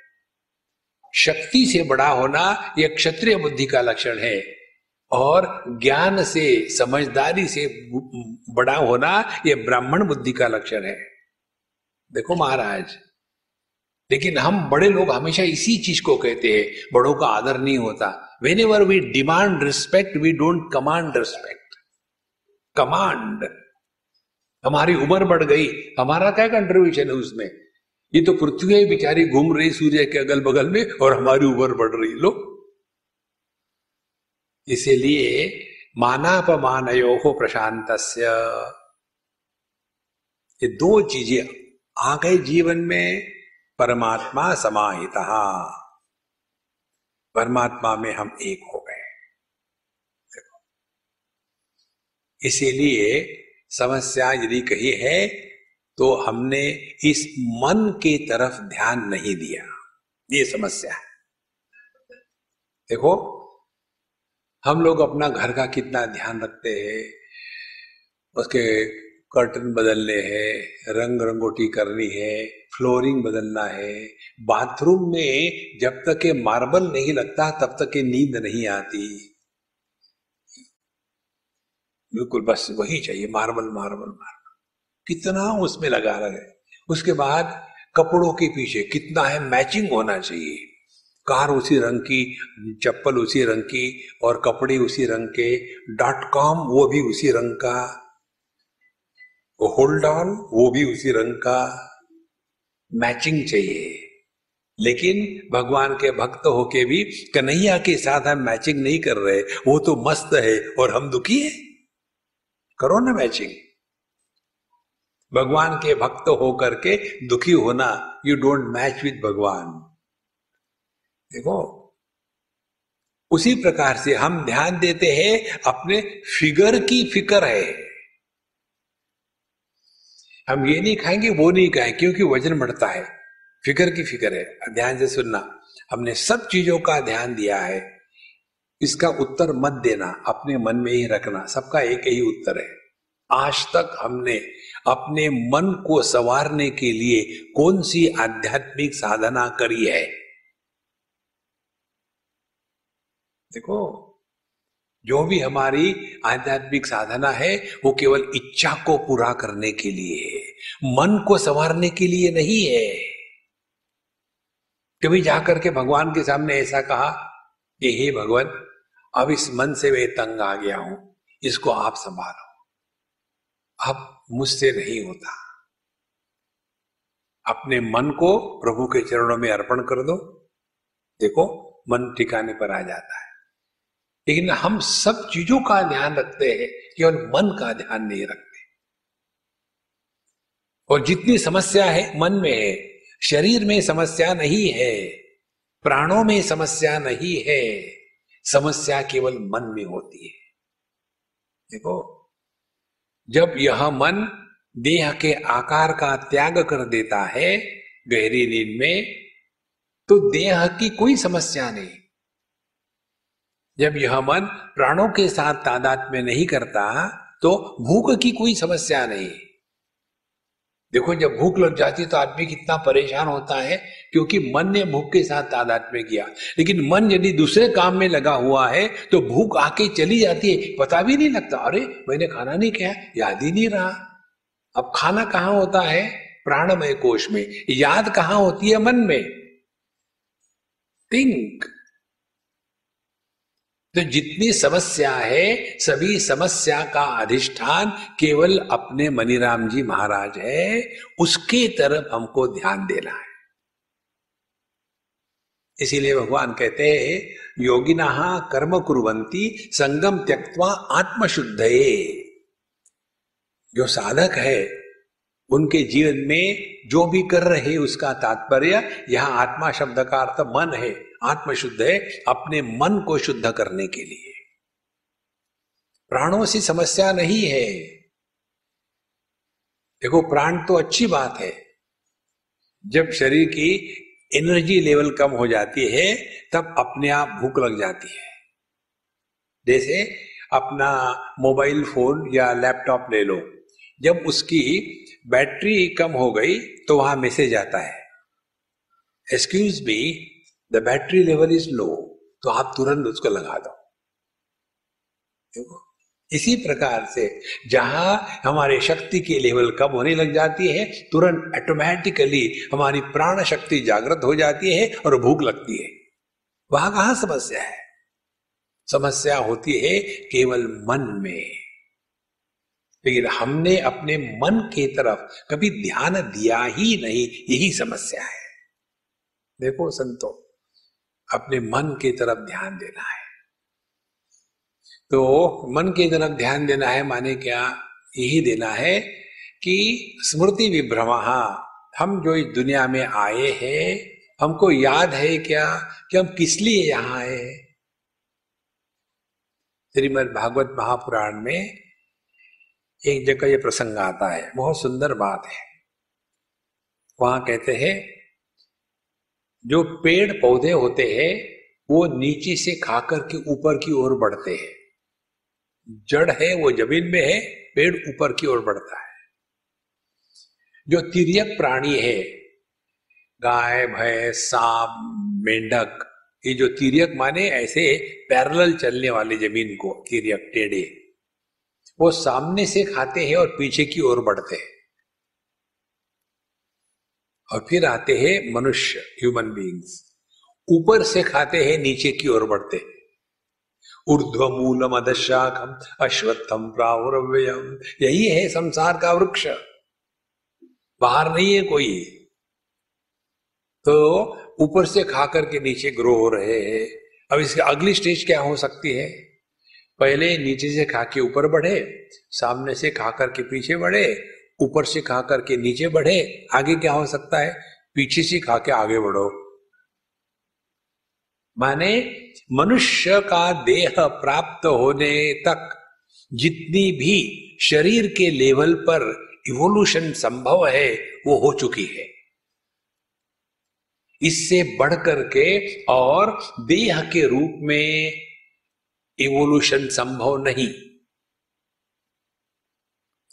शक्ति से बड़ा होना यह क्षत्रिय बुद्धि का लक्षण है। और ज्ञान से, समझदारी से बड़ा होना यह ब्राह्मण बुद्धि का लक्षण है। देखो महाराज, लेकिन हम बड़े लोग हमेशा इसी चीज़ को कहते हैं, बड़ों का आदर नहीं होता। Whenever we demand respect we don't command respect command हमारी उम्र बढ़ गई, हमारा क्या कंट्रीब्यूशन है उसमें? ये तो पृथ्वी बेचारी घूम रही सूर्य के अगल बगल में और हमारी उम्र बढ़ रही लो। इसीलिए मानापमानयो हो प्रशांत ये दो चीज़ें आ गए जीवन में, परमात्मा समाहित। परमात्मा में हम एक हो गए। इसीलिए समस्या यदि कही है तो हमने इस मन के तरफ़ ध्यान नहीं दिया। ये समस्या है। देखो, हम लोग अपना घर का कितना ध्यान रखते हैं, उसके कर्टन बदलने हैं, रंग रंगोटी करनी है फ्लोरिंग बदलना है। बाथरूम में जब तक ये मार्बल नहीं लगता, तब तक ये नींद नहीं आती। बिल्कुल बस वही चाहिए मार्बल मार्बल मार्बल कितना उसमें लगा रहे। उसके बाद कपड़ों के पीछे कितना है मैचिंग होना चाहिए। कार उसी रंग की, चप्पल उसी रंग की और कपड़े उसी रंग के डॉट कॉम वो भी उसी रंग का। होल्ड ऑन वो भी उसी रंग का। मैचिंग चाहिए। लेकिन भगवान के भक्त होके भी कन्हैया के साथ हम मैचिंग नहीं कर रहे, वो तो मस्त है और हम दुखी है। करो ना मैचिंग भगवान के भक्त होकर के दुखी होना यू डोंट मैच विद भगवान। देखो, उसी प्रकार से हम ध्यान देते हैं, अपने फिगर की फिकर है। हम ये नहीं खाएँगे, वो नहीं खाए, क्योंकि वज़न बढ़ता है। फिकर की फ़िक्र है ध्यान से सुनना। हमने सब चीज़ों का ध्यान दिया है। इसका उत्तर मत देना, अपने मन में ही रखना। सबका एक ही उत्तर है। आज तक हमने अपने मन को संवारने के लिए कौन सी आध्यात्मिक साधना करी है? देखो, जो भी हमारी आध्यात्मिक साधना है, वो केवल इच्छा को पूरा करने के लिए है। मन को संवारने के लिए नहीं है। कभी जाकर के भगवान के सामने ऐसा कहा कि, हे भगवान, अब इस मन से मैं तंग आ गया हूँ, इसको आप संभालो। अब मुझसे नहीं होता। अपने मन को प्रभु के चरणों में अर्पण कर दो। देखो, मन ठिकाने पर आ जाता है। लेकिन हम सब चीज़ों का ध्यान रखते हैं, केवल मन का ध्यान नहीं रखते। और जितनी समस्या है, मन में है, शरीर में समस्या नहीं है, प्राणों में समस्या नहीं है, समस्या केवल मन में होती है। देखो जब यह मन देह के आकार का त्याग कर देता है गहरी नींद में तो देह की कोई समस्या नहीं। जब यह मन प्राणों के साथ तादाद में नहीं करता तो भूख की कोई समस्या नहीं। देखो, जब भूख लग जाती है तो आदमी कितना परेशान होता है, क्योंकि मन ने भूख के साथ तादाद में किया। लेकिन मन यदि दूसरे काम में लगा हुआ है तो भूख आके चली जाती है। पता भी नहीं लगता, अरे, मैंने खाना नहीं किया याद ही नहीं रहा। अब खाना कहाँ होता है? प्राणमय कोश में। याद कहाँ होती है मन में? थिंक तो जितनी समस्या है, सभी समस्या का अधिष्ठान केवल अपने मनीराम जी महाराज है, उसकी तरफ़ हमको ध्यान देना है। इसीलिए भगवान कहते हैं, योगिना कर्म कुरंती संगम त्यक्वा आत्मशुद्ध जो साधक है, उनके जीवन में जो भी कर रहे उसका तात्पर्य, यह आत्मा शब्द का अर्थ मन है। आत्मशुद्ध है अपने मन को शुद्ध करने के लिए। प्राणों से समस्या नहीं है। देखो, प्राण तो अच्छी बात है। जब शरीर की एनर्जी लेवल कम हो जाती है, तब अपने आप भूख लग जाती है। जैसे अपना मोबाइल फ़ोन या लैपटॉप ले लो, जब उसकी बैटरी कम हो गई तो वहाँ मैसेज आता है। Excuse me the battery level is low तो आप तुरंत उसको लगा दो। इसी प्रकार से जहाँ हमारे शक्ति की लेवल कम होने लग जाती है, तुरंत ऑटोमेटिकली हमारी प्राण शक्ति जागृत हो जाती है और भूख लगती है। वहाँ कहा समस्या है? समस्या होती है केवल मन में। लेकिन हमने अपने मन के तरफ़ कभी ध्यान दिया ही नहीं, यही समस्या है। देखो संतो अपने मन की तरफ़ ध्यान देना है। तो मन की तरफ़ ध्यान देना है माने क्या? यही देना है कि स्मृति विभ्रमा, हम जो इस दुनिया में आए हैं, हमको याद है क्या कि हम किस लिए यहाँ आए हैं? श्रीमद भागवत महापुराण में एक जगह ये प्रसंग आता है, बहुत सुंदर बात है। वहाँ कहते हैं जो पेड़ पौधे होते हैं, वो नीचे से खाकर के ऊपर की ओर बढ़ते हैं। जड़ है, वो ज़मीन में है, पेड़ ऊपर की ओर बढ़ता है। जो तिरक प्राणी है, गाय, भैंस, सांप, मेंढक, ये जो तिरक माने, ऐसे पैरेलल चलने वाले ज़मीन को तिरक टेढ़े, वो सामने से खाते हैं और पीछे की ओर बढ़ते हैं। और फिर आते हैं मनुष्य ह्यूमन बींग्स ऊपर से खाते हैं, नीचे की ओर बढ़ते ऊर्ध्व मूलम अदशाखम, अश्वत्थम प्रावरव्यम यही है संसार का वृक्ष। बाहर नहीं है कोई। तो ऊपर से खाकर के नीचे ग्रो हो रहे हैं। अब इसकी अगली स्टेज क्या हो सकती है? पहले नीचे से खा के ऊपर बढ़े, सामने से खाकर के पीछे बढ़े ऊपर से खा करके नीचे बढ़े, आगे क्या हो सकता है? पीछे से खा के आगे बढ़ो। माने मनुष्य का देह प्राप्त होने तक जितनी भी शरीर के लेवल पर इवोल्यूशन संभव है, वो हो चुकी है। इससे बढ़कर के और देह के रूप में इवोल्यूशन संभव नहीं।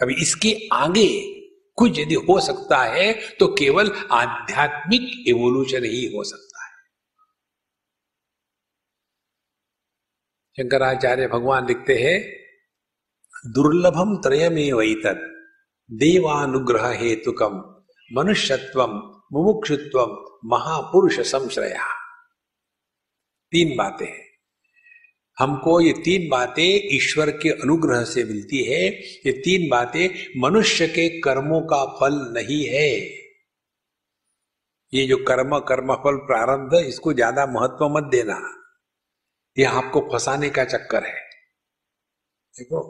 अभी इसके आगे कुछ यदि हो सकता है तो केवल आध्यात्मिक इवोल्यूशन ही हो सकता है। शंकराचार्य भगवान लिखते हैं, दुर्लभम त्रयमे वैतत देवानुग्रह हेतुकम, मनुष्यत्व, मुमुक्षुत्व, महापुरुष संश्रया। तीन बातें हैं। हमको ये तीन बातें ईश्वर के अनुग्रह से मिलती है। ये तीन बातें मनुष्य के कर्मों का फल नहीं है। ये जो कर्म कर्म फल प्रारंभ, इसको ज़्यादा महत्व मत देना। ये आपको फंसाने का चक्कर है। देखो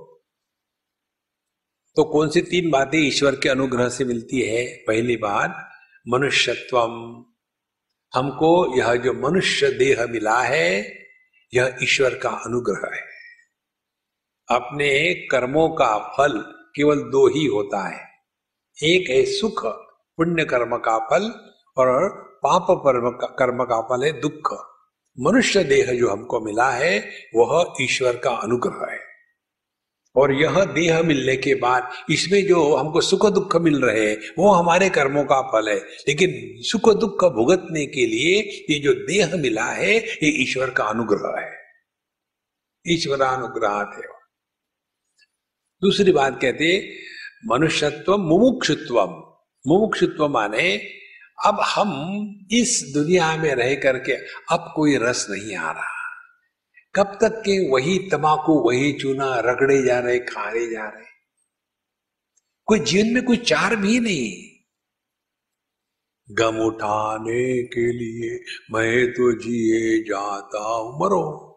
तो कौन सी तीन बातें ईश्वर के अनुग्रह से मिलती है? पहली बात, मनुष्यत्वम। हमको यह जो मनुष्य देह मिला है यह ईश्वर का अनुग्रह है। अपने कर्मों का फल केवल दो ही होता है। एक है सुख, पुण्य कर्म का फल, और पाप कर्म का फल है दुख। मनुष्य देह जो हमको मिला है, वह ईश्वर का अनुग्रह है। और यह देह मिलने के बाद इसमें जो हमको सुख दुख मिल रहे हैं, वो हमारे कर्मों का फल है। लेकिन सुख दुख भुगतने के लिए ये जो देह मिला है, ये ईश्वर का अनुग्रह है। ईश्वरानुग्रह थे दूसरी बात कहते मनुष्यत्व मुमुक्षुत्व। मुमुक्षुत्व माने, अब हम इस दुनिया में रह करके अब कोई रस नहीं आ रहा। कब तक के वही तमाकू वही चूना रगड़े जा रहे खाए जा रहे? कोई जीवन में कोई चार भी नहीं। गम उठाने के लिए मैं तो जिए जाता हूँ, मरो।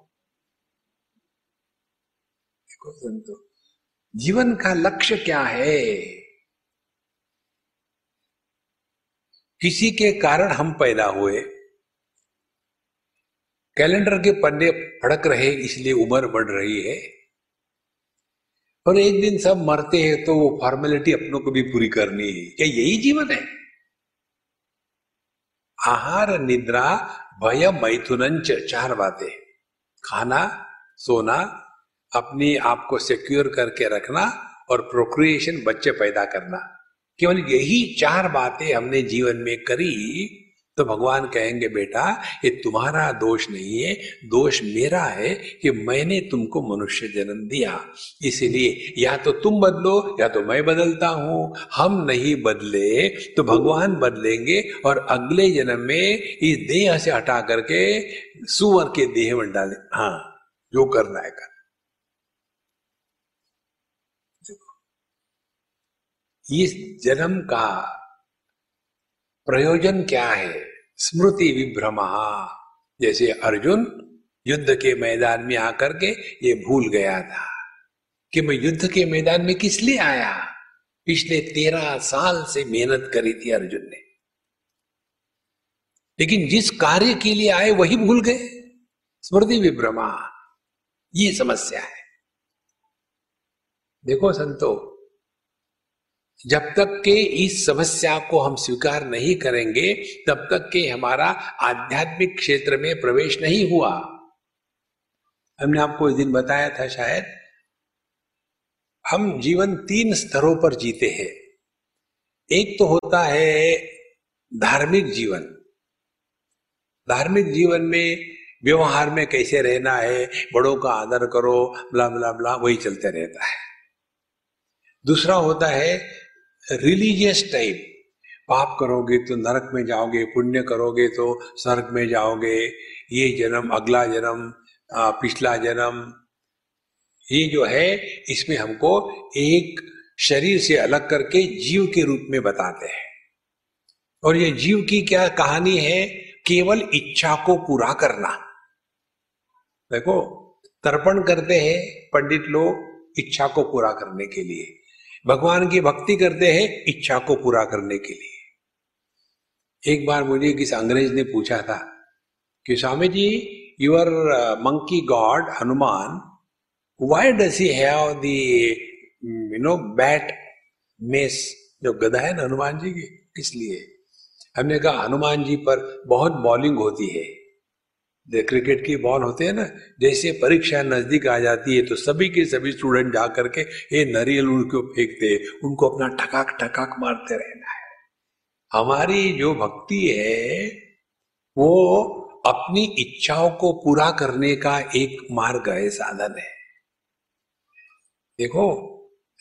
देखो संतो, जीवन का लक्ष्य क्या है? किसी के कारण हम पैदा हुए कैलेंडर के पन्ने फड़क रहे, इसलिए उम्र बढ़ रही है। और एक दिन सब मरते हैं तो वो फॉर्मेलिटी अपनों को भी पूरी करनी है। क्या यही जीवन है? आहार, निद्रा, भय मैथुन चार बातें। खाना, सोना, अपने आप को सिक्योर करके रखना और प्रोक्रिएशन बच्चे पैदा करना। केवल यही चार बातें हमने जीवन में करी तो भगवान कहेंगे, बेटा, ये तुम्हारा दोष नहीं है। दोष मेरा है कि मैंने तुमको मनुष्य जन्म दिया। इसलिए या तो तुम बदलो, या तो मैं बदलता हूँ। हम नहीं बदले तो भगवान बदलेंगे और अगले जन्म में इस देह से हटा करके सुअर के देह में डाले। हाँ जो करना है कर। इस जन्म का प्रयोजन क्या है? स्मृति विभ्रमा। जैसे अर्जुन युद्ध के मैदान में आकर के ये भूल गया था कि मैं युद्ध के मैदान में किस लिए आया? पिछले तेरह साल से मेहनत करी थी अर्जुन ने। लेकिन जिस कार्य के लिए आए, वही भूल गए। स्मृति विभ्रमा, ये समस्या है। देखो संतो जब तक के इस समस्या को हम स्वीकार नहीं करेंगे, तब तक के हमारा आध्यात्मिक क्षेत्र में प्रवेश नहीं हुआ। हमने आपको इस दिन बताया था शायद, हम जीवन तीन स्तरों पर जीते हैं। एक तो होता है धार्मिक जीवन। धार्मिक जीवन में व्यवहार में कैसे रहना है, बड़ों का आदर करो, ब्ला ब्ला ब्ला, वही चलते रहता है। दूसरा होता है रिलीजियस टाइप पाप करोगे तो नरक में जाओगे, पुण्य करोगे तो स्वर्ग में जाओगे। ये जन्म, अगला जन्म पिछला जन्म, ये जो है, इसमें हमको एक शरीर से अलग करके जीव के रूप में बताते हैं। और ये जीव की क्या कहानी है? केवल इच्छा को पूरा करना। देखो, तर्पण करते हैं पंडित लोग इच्छा को पूरा करने के लिए। भगवान की भक्ति करते हैं इच्छा को पूरा करने के लिए। एक बार मुझे किसी अंग्रेज़ ने पूछा था कि Swami ji your monkey god Hanuman why does he have the you know bat mace जो गदा है ना हनुमान जी की इसलिए हमने कहा, हनुमान जी पर बहुत बॉलिंग होती है। क्रिकेट की बॉल होते हैं ना, जैसे परीक्षा नज़दीक आ जाती है तो सभी के सभी स्टूडेंट जा करके ये नरियल उनको फेंकते उनको अपना ठकाक ठकाक मारते रहना है। हमारी जो भक्ति है, वो अपनी इच्छाओं को पूरा करने का एक मार्ग है, साधन है। देखो,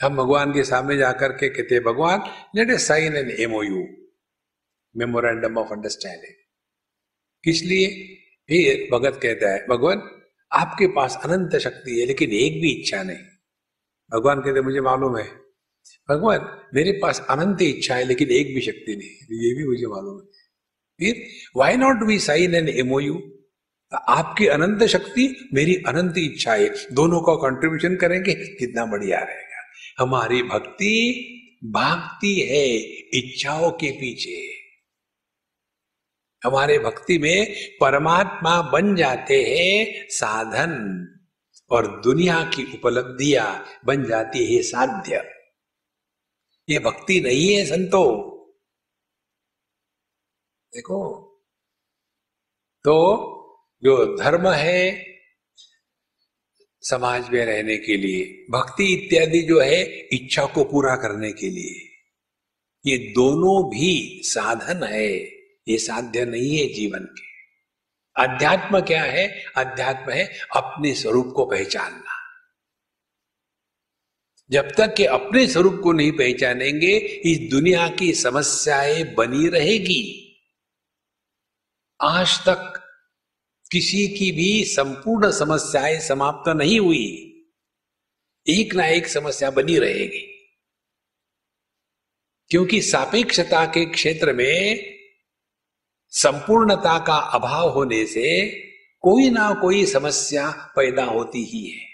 हम भगवान के सामने जाकर के कहते भगवान let a sign an MOU memorandum of understanding किस लिए? फिर भगत कहता है, भगवान, आपके पास अनंत शक्ति है, लेकिन एक भी इच्छा नहीं। भगवान कहते, मुझे मालूम है, भगवान, मेरे पास अनंत इच्छा है, लेकिन एक भी शक्ति नहीं ये भी मुझे मालूम है। फिर why not we sign an MOU आपकी अनंत शक्ति, मेरी अनंत इच्छा है। दोनों का कंट्रीब्यूशन करेंगे, कितना बढ़िया रहेगा। हमारी भक्ति भागती है, इच्छाओं के पीछे। हमारे भक्ति में परमात्मा बन जाते हैं साधन और दुनिया की उपलब्धियाँ बन जाती है साध्य। ये भक्ति नहीं है संतो। देखो तो जो धर्म है समाज में रहने के लिए, भक्ति इत्यादि जो है इच्छा को पूरा करने के लिए, ये दोनों भी साधन है। ये साध्य नहीं है जीवन के। अध्यात्म क्या है? अध्यात्म है अपने स्वरूप को पहचानना। जब तक कि अपने स्वरूप को नहीं पहचानेंगे, इस दुनिया की समस्याएँ बनी रहेगी। आज तक किसी की भी संपूर्ण समस्याएँ समाप्त नहीं हुई। एक ना एक समस्या बनी रहेगी। क्योंकि सापेक्षता के क्षेत्र में संपूर्णता का अभाव होने से कोई ना कोई समस्या पैदा होती ही है।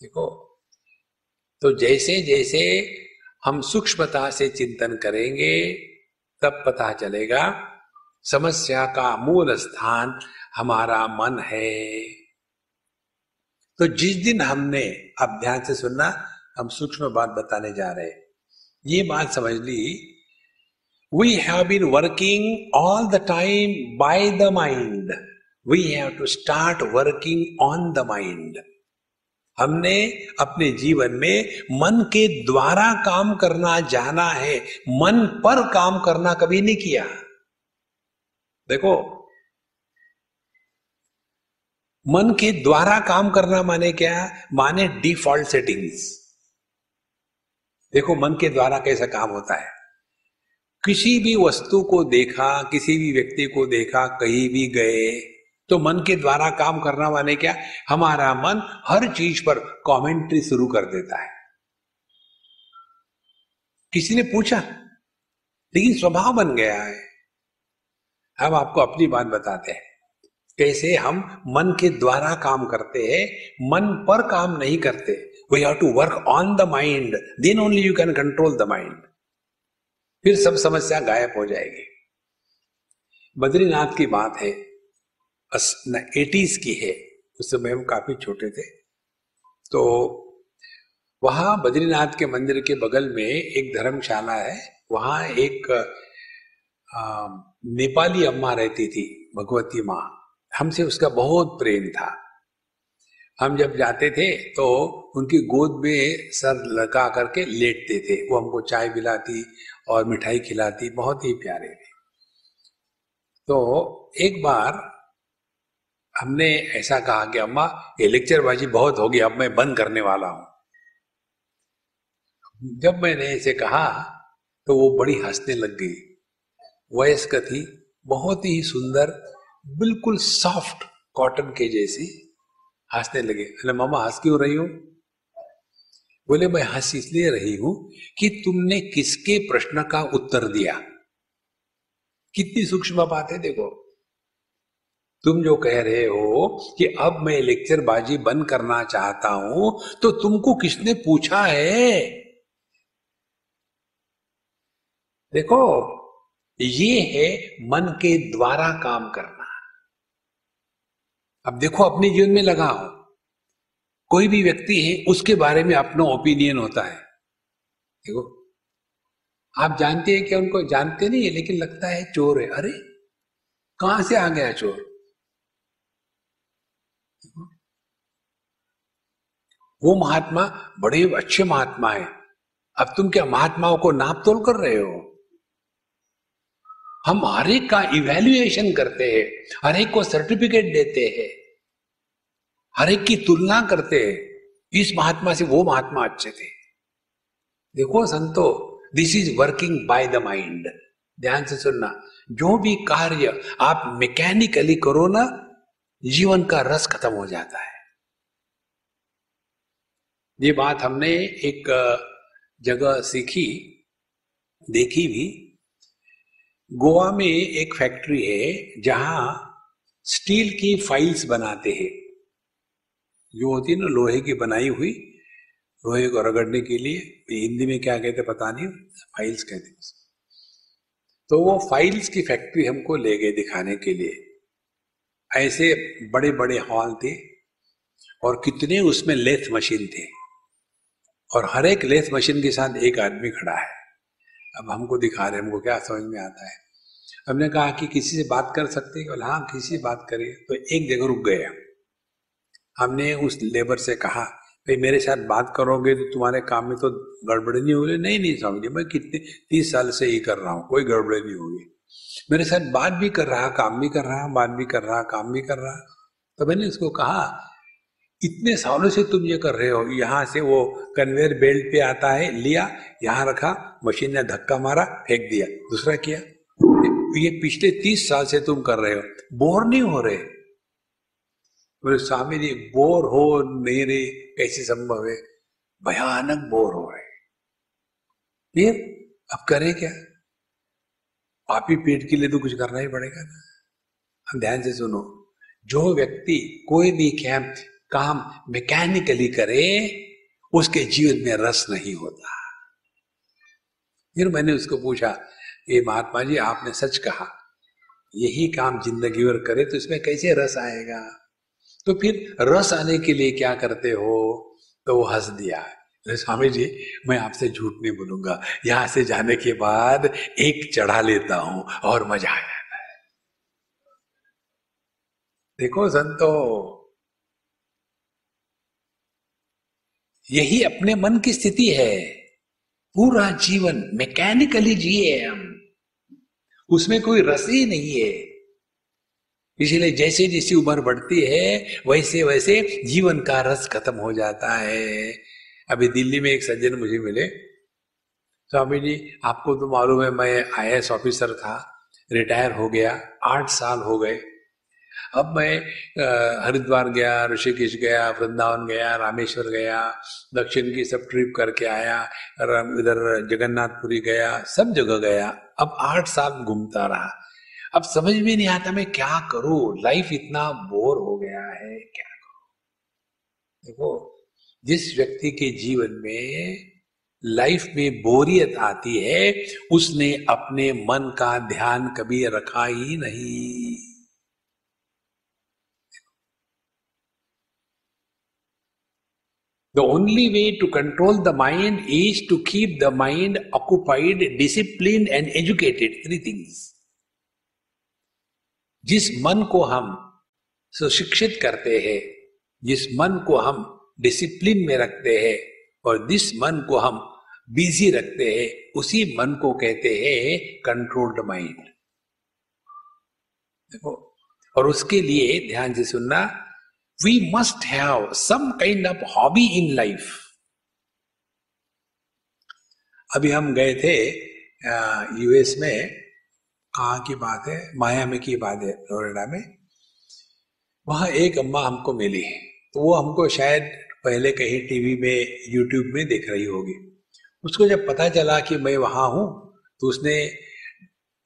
देखो तो जैसे जैसे हम सूक्ष्मता से चिंतन करेंगे, तब पता चलेगा समस्या का मूल स्थान हमारा मन है। तो जिस दिन हमने, अब ध्यान से सुनना, हम सूक्ष्म बात बताने जा रहे ये बात समझ ली we have been working all the time by the mind. We have to start working on the mind. हमने अपने जीवन में मन के द्वारा काम करना जाना है। मन पर काम करना कभी नहीं किया। देखो, मन के द्वारा काम करना माने क्या? माने डिफ़ॉल्ट सेटिंग्स देखो, मन के द्वारा कैसा काम होता है। किसी भी वस्तु को देखा, किसी भी व्यक्ति को देखा, कहीं भी गए तो मन के द्वारा काम करना माने क्या? हमारा मन हर चीज़ पर कमेंट्री शुरू कर देता है। किसी ने पूछा, लेकिन स्वभाव बन गया है। हम आपको अपनी बात बताते हैं। कैसे हम मन के द्वारा काम करते हैं, मन पर काम नहीं करते। We have to work on the mind then only you can control the mind फिर सब समस्या गायब हो जाएगी। बद्रीनाथ की बात है एटीज की है उस समय हम काफ़ी छोटे थे। तो वहाँ बद्रीनाथ के मंदिर के बगल में एक धर्मशाला है वहाँ एक आ, नेपाली अम्मा रहती थी भगवती माँ। हमसे उसका बहुत प्रेम था। हम जब जाते थे तो उनकी गोद में सर लगा करके लेटते थे वो हमको चाय पिलाती और मिठाई खिलाती, बहुत ही प्यारे थे। तो एक बार हमने ऐसा कहा कि अम्मा, ये लेक्चरबाजी बहुत होगी, अब मैं बंद करने वाला हूँ। जब मैंने ऐसे कहा तो वो बड़ी हंसने लग गई। वयस्क थी, बहुत ही सुंदर, बिल्कुल सॉफ्ट कॉटन के जैसी हंसने लगे। अरे मामा, हंस क्यों रही हूँ? बोले, मैं हंस इसलिए रही हूँ कि तुमने किसके प्रश्न का उत्तर दिया? कितनी सूक्ष्म बात है, देखो। तुम जो कह रहे हो कि अब मैं लेक्चर बाजी बंद करना चाहता हूँ तो तुमको किसने पूछा है? देखो, ये है मन के द्वारा काम करना। अब देखो, अपने जीवन में लगाओ कोई भी व्यक्ति है, उसके बारे में अपना ओपिनियन होता है। देखो, आप जानते हैं कि उनको जानते नहीं है, लेकिन लगता है चोर है। अरे, कहाँ से आ गया चोर? वो महात्मा बड़े अच्छे महात्मा है। अब तुम क्या महात्माओं को नाप तोल कर रहे हो? हम हर एक का इवेल्युएशन करते हैं, हर एक को सर्टिफिकेट देते हैं। हर एक की तुलना करते हैं इस महात्मा से वो महात्मा अच्छे थे। देखो संतो this is working by the mind ध्यान से सुनना, जो भी कार्य आप मैकेनिकली करो ना, जीवन का रस खत्म हो जाता है। ये बात हमने एक जगह सीखी, देखी भी। गोवा में एक फैक्ट्री है जहाँ स्टील की फाइल्स बनाते हैं। जो होती है ना, लोहे की बनाई हुई, लोहे को रगड़ने के लिए हिंदी में क्या कहते पता नहीं फाइल्स कहते तो वो फाइल्स की फैक्ट्री हमको ले गए दिखाने के लिए। ऐसे बड़े बड़े हॉल थे और कितने उसमें लेथ मशीन थे। और हर एक लेथ मशीन के साथ एक आदमी खड़ा है। अब हमको दिखा रहे हमको क्या समझ में आता है। हमने कहा कि किसी से बात कर सकते हैं? हाँ किसी से बात करिए तो एक जगह रुक गए हमने उस लेबर से कहा, भाई, मेरे साथ बात करोगे तो तुम्हारे काम में तो गड़बड़ी नहीं होगी? नहीं नहीं समझे मैं कितने, तीस साल से ही कर रहा हूँ, कोई गड़बड़ी नहीं होगी। मेरे साथ बात भी कर रहा, काम भी कर रहा, बात भी कर रहा, काम भी कर रहा। तो मैंने उसको कहा, इतने सालों से तुम ये कर रहे हो, यहाँ से वो कन्वेयर बेल्ट पे आता है, लिया, यहाँ रखा, मशीन ने धक्का मारा, फेंक दिया, दूसरा किया। ये पिछले तीस साल से तुम कर रहे हो, बोर नहीं हो रहे? बोले, स्वामी जी, बोर हो नहीं रे कैसे संभव है? भयानक बोर हो रहे फिर अब करे क्या? ही पेट के लिए तो कुछ करना ही पड़ेगा ना। हम ध्यान से सुनो, जो व्यक्ति कोई भी कैंप काम मैकेनिकली करे, उसके जीवन में रस नहीं होता। फिर मैंने उसको पूछा, ये महात्मा जी, आपने सच कहा, यही काम ज़िंदगी भर करे तो इसमें कैसे रस आएगा? तो फिर रस आने के लिए क्या करते हो? तो वो हंस दिया। स्वामी जी, मैं आपसे झूठ नहीं बोलूँगा। यहाँ से जाने के बाद एक चढ़ा लेता हूँ और मज़ा आ जाता है। देखो संतो, यही अपने मन की स्थिति है। पूरा जीवन मैकेनिकली जिए हम। उसमें कोई रस ही नहीं है। इसीलिए जैसे जैसी उम्र बढ़ती है, वैसे वैसे जीवन का रस खत्म हो जाता है। अभी दिल्ली में एक सज्जन मुझे मिले। स्वामी जी, आपको तो मालूम है, मैं आई ऑफिसर था, रिटायर हो गया, आठ साल हो गए। अब मैं हरिद्वार गया, ऋषिकेश गया, वृंदावन गया, रामेश्वर गया, दक्षिण की सब ट्रिप करके आया इधर जगन्नाथपुरी गया, सब जगह गया। अब आठ साल घूमता रहा। अब समझ में नहीं आता मैं क्या करूँ? लाइफ इतना बोर हो गया है, क्या करूँ? देखो, जिस व्यक्ति के जीवन में लाइफ में बोरियत आती है, उसने अपने मन का ध्यान कभी रखा ही नहीं। The only way to control the mind is to keep the mind occupied discipline and educated three things जिस मन को हम सुशिक्षित करते हैं, जिस मन को हम डिसिप्लिन में रखते हैं, और जिस मन को हम बिज़ी रखते हैं, उसी मन को कहते हैं कंट्रोल्ड माइंड देखो, और उसके लिए ध्यान से सुनना we must have some kind of hobby in life. अभी हम गए थे यूएस में कहा की बात है मायामी की बात है, फ्लोरिडा में, वहाँ एक अम्मा हमको मिली है। तो वो हमको शायद पहले कहीं टीवी में, यूट्यूब में देख रही होगी। उसको जब पता चला कि मैं वहाँ हूँ तो उसने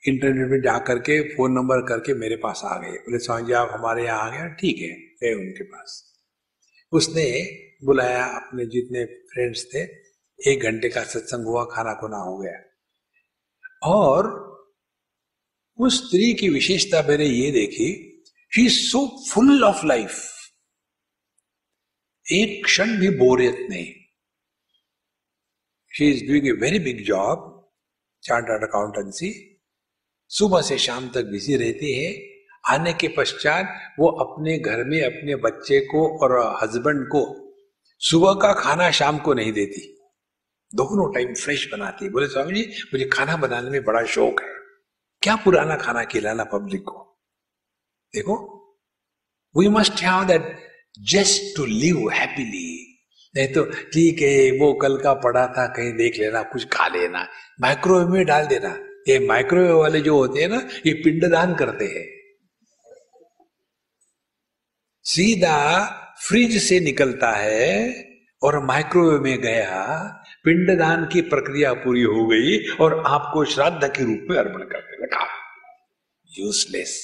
इंटरनेट में जा करके फ़ोन नंबर करके मेरे पास आ गए बोले स्वामी जी, आप हमारे यहाँ आ गए ठीक है गए उनके पास। उसने बुलाया अपने जितने फ्रेंड्स थे, एक घंटे का सत्संग हुआ खाना खुना हो गया। और उस स्त्री की विशेषता मैंने ये देखी she is so full of life एक क्षण भी बोरियत नहीं। She is doing a very big job chartered accountancy सुबह से शाम तक बिज़ी रहती है। आने के पश्चात वो अपने घर में अपने बच्चे को और हस्बैंड को सुबह का खाना शाम को नहीं देती। दोनों टाइम फ्रेश बनाती बोले, स्वामी जी, मुझे खाना बनाने में बड़ा शौक है। क्या पुराना खाना खिलाना पब्लिक को? देखो we must have that just to live happily नहीं तो ठीक है, वो कल का पड़ा था, कहीं देख लेना, कुछ खा लेना माइक्रोवेव में डाल देना। ये माइक्रोवेव वाले जो होते हैं ना, ये पिंडदान करते हैं। सीधा फ्रिज से निकलता है और माइक्रोवेव में गया पिंडदान की प्रक्रिया पूरी हो गई और आपको श्राद्ध के रूप में अर्पण करने लगा। यूजलेस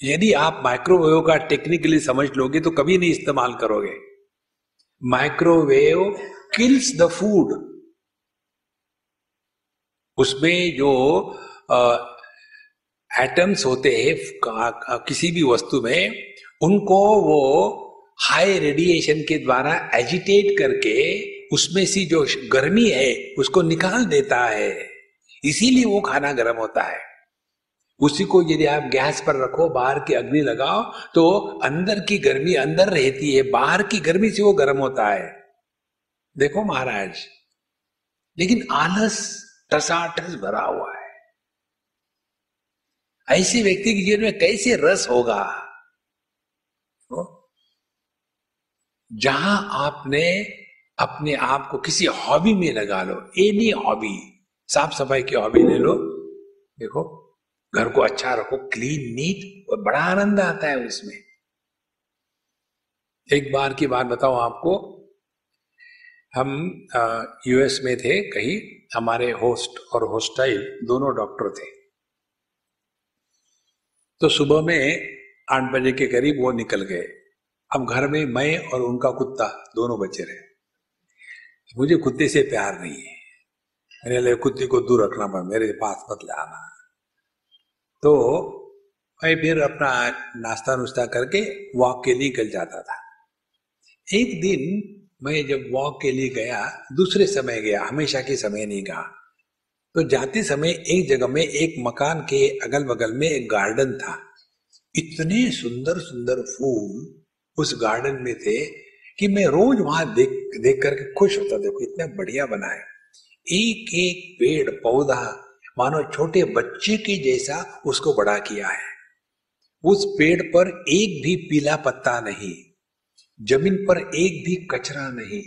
यदि आप माइक्रोवेव का टेक्निकली समझ लोगे तो कभी नहीं इस्तेमाल करोगे। माइक्रोवेव किल्स द फ़ूड उसमें जो एटम्स होते हैं किसी भी वस्तु में, उनको वो हाई रेडिएशन के द्वारा एजिटेट करके उसमें से जो गर्मी है, उसको निकाल देता है। इसीलिए वो खाना गर्म होता है। उसी को यदि आप गैस पर रखो, बाहर की अग्नि लगाओ तो अंदर की गर्मी अंदर रहती है, बाहर की गर्मी से वो गर्म होता है। देखो महाराज, लेकिन आलस, टसाटस भरा हुआ है। ऐसे व्यक्ति के जीवन में कैसे रस होगा तो जहाँ आपने अपने आप को किसी हॉबी में लगा लो एनी हॉबी साफ़ सफ़ाई की हॉबी ले लो। देखो, घर को अच्छा रखो क्लीन नीट और बड़ा आनंद आता है उसमें। एक बार की बात बताओ आपको, हम यूएस में थे कहीं, हमारे होस्ट और होस्टाइल दोनों डॉक्टर थे। तो सुबह में आठ बजे के करीब वो निकल गए। अब घर में मैं और उनका कुत्ता दोनों बचे रहे। मुझे कुत्ते से प्यार नहीं है। मेरे लिए कुत्ते को दूर रखना पड़ा, मेरे पास मत ले आना। तो मैं फिर अपना नाश्ता नुश्ता करके वॉक के लिए निकल जाता था। एक दिन मैं जब वॉक के लिए गया, दूसरे समय गया, हमेशा के समय नहीं गया तो जाते समय एक जगह में एक मकान के अगल बगल में एक गार्डन था। इतने सुंदर सुंदर फूल उस गार्डन में थे कि मैं रोज वहाँ देख देख करके खुश होता देखो, इतना बढ़िया बना है एक एक पेड़, पौधा, मानो छोटे बच्चे के जैसा उसको बड़ा किया है। उस पेड़ पर एक भी पीला पत्ता नहीं, ज़मीन पर एक भी कचरा नहीं,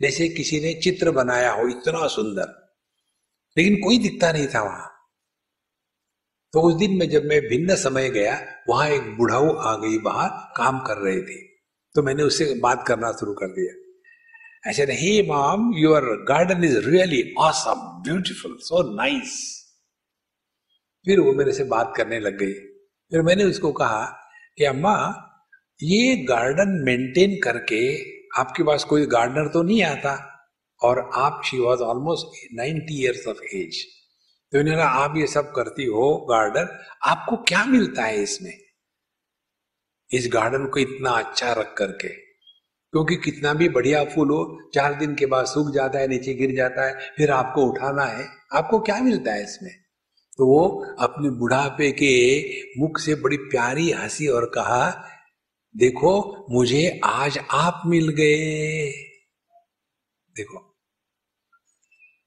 जैसे किसी ने चित्र बनाया हो, इतना सुंदर। लेकिन कोई दिखता नहीं था वहाँ। तो उस दिन में जब मैं भिन्न समय गया वहाँ एक बुढ़ाऊ आ गई बाहर काम कर रहे थे। तो मैंने उससे बात करना शुरू कर दिया। said, Hey mom, your garden is really awesome, beautiful, so nice. फिर वो मेरे से बात करने लग गई। फिर मैंने उसको कहा कि अम्मा ये गार्डन मेंटेन करके आपके पास कोई गार्डनर तो नहीं आता? और आप she was almost ninety years of age तो उन्होंने आप ये सब करती हो गार्डन आपको क्या मिलता है इसमें? इस गार्डन को इतना अच्छा रख करके। क्योंकि कितना भी बढ़िया फूल हो, चार दिन के बाद सूख जाता है, नीचे गिर जाता है, फिर आपको उठाना है, आपको क्या मिलता है इसमें? तो वो अपने बुढ़ापे के मुख से बड़ी प्यारी हँसी और कहा, देखो, मुझे आज आप मिल गए। देखो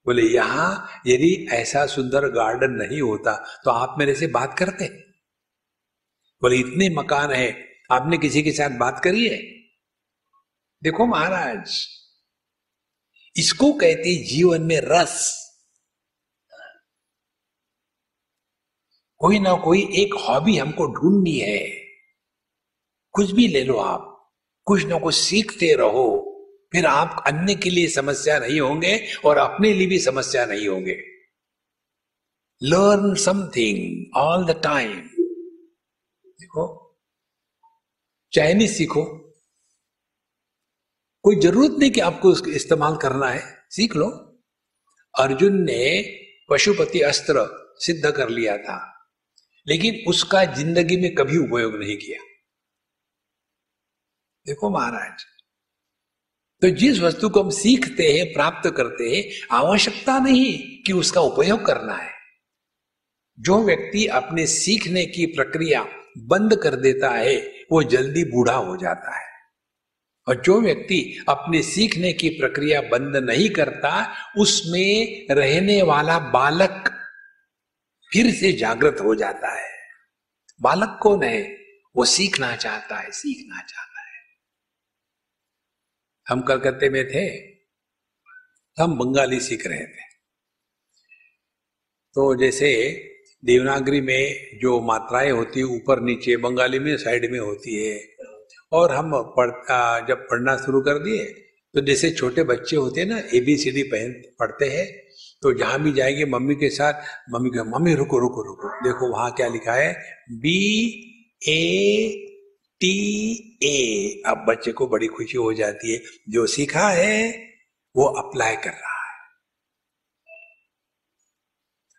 बोले, यहाँ यदि ऐसा सुंदर गार्डन नहीं होता तो आप मेरे से बात करते। बोले, इतने मकान है, आपने किसी के साथ बात करी है? देखो महाराज, इसको कहते जीवन में रस। कोई ना कोई एक हॉबी हमको ढूंढनी है। कुछ भी ले लो आप, कुछ ना कुछ सीखते रहो। फिर आप अन्य के लिए समस्या नहीं होंगे और अपने लिए भी समस्या नहीं होंगे। Learn something all the time देखो चाइनीज़ सीखो। कोई ज़रूरत नहीं कि आपको उसको इस्तेमाल करना है, सीख लो। अर्जुन ने पशुपति अस्त्र सिद्ध कर लिया था, लेकिन उसका ज़िंदगी में कभी उपयोग नहीं किया। देखो महाराज तो जिस वस्तु को हम सीखते हैं, प्राप्त करते हैं, आवश्यकता नहीं कि उसका उपयोग करना है। जो व्यक्ति अपने सीखने की प्रक्रिया बंद कर देता है, वो जल्दी बूढ़ा हो जाता है। और जो व्यक्ति अपने सीखने की प्रक्रिया बंद नहीं करता, उसमें रहने वाला बालक फिर से जागृत हो जाता है। बालक कौन है? वो सीखना चाहता है, सीखना चाहता है। हम कलकत्ते में थे, हम बंगाली सीख रहे थे। तो जैसे देवनागरी में जो मात्राएँ होती है, ऊपर नीचे, बंगाली में, साइड में होती है, और हम पढ़ जब पढ़ना शुरू कर दिए तो जैसे छोटे बच्चे होते हैं ना ए बी सी डी पहन, पढ़ते हैं तो जहाँ भी जाएँगे, मम्मी के साथ, मम्मी कहे, मम्मी, रुको रुको रुको, देखो वहाँ क्या लिखा है बी ए टी ए। अब बच्चे को बड़ी खुशी हो जाती है। जो सीखा है, वो अप्लाई कर रहा है।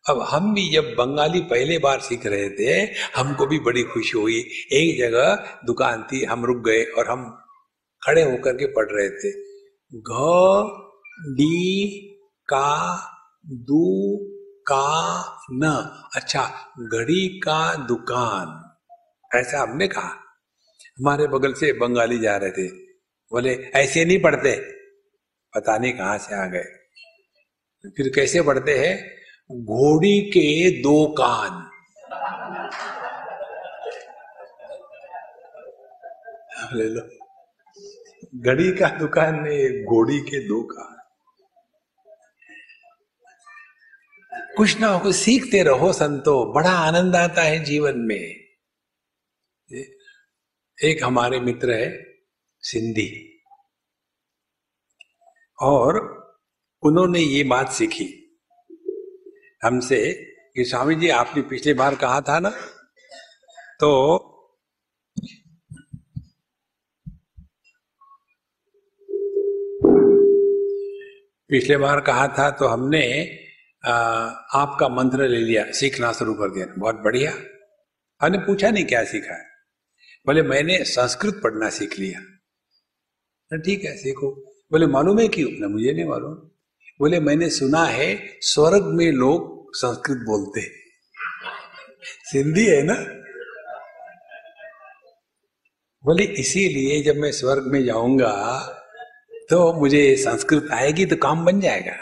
अब हम भी जब बंगाली पहले बार सीख रहे थे, हमको भी बड़ी खुशी हुई। एक जगह दुकान थी, हम रुक गए और हम खड़े होकर के पढ़ रहे थे। घ डी, का, दू, का, न। अच्छा घड़ी का दुकान। ऐसा हमने कहा। हमारे बगल से बंगाली जा रहे थे। बोले, ऐसे नहीं पढ़ते। पता नहीं कहाँ से आ गए। फिर कैसे पढ़ते हैं? घोड़ी के दो कान। ले लो। घड़ी का दुकान में घोड़ी के दो कान। कुछ ना हो सीखते रहो संतो। बड़ा आनंद आता है जीवन में। एक हमारे मित्र है सिंधी। और उन्होंने ये बात सीखी हमसे कि स्वामी जी आपने पिछली बार कहा था ना? तो पिछले बार कहा था तो हमने आ, आपका मंत्र ले लिया सीखना शुरू कर दिया। बहुत बढ़िया। हमने पूछा नहीं क्या सीखा है। बोले, मैंने संस्कृत पढ़ना सीख लिया। ठीक है, सीखो। बोले, मालूम है क्यों? ना मुझे नहीं मालूम। बोले, मैंने सुना है, स्वर्ग में लोग संस्कृत बोलते सिंधी है ना? बोले, इसीलिए जब मैं स्वर्ग में जाऊँगा तो मुझे संस्कृत आएगी तो काम बन जाएगा।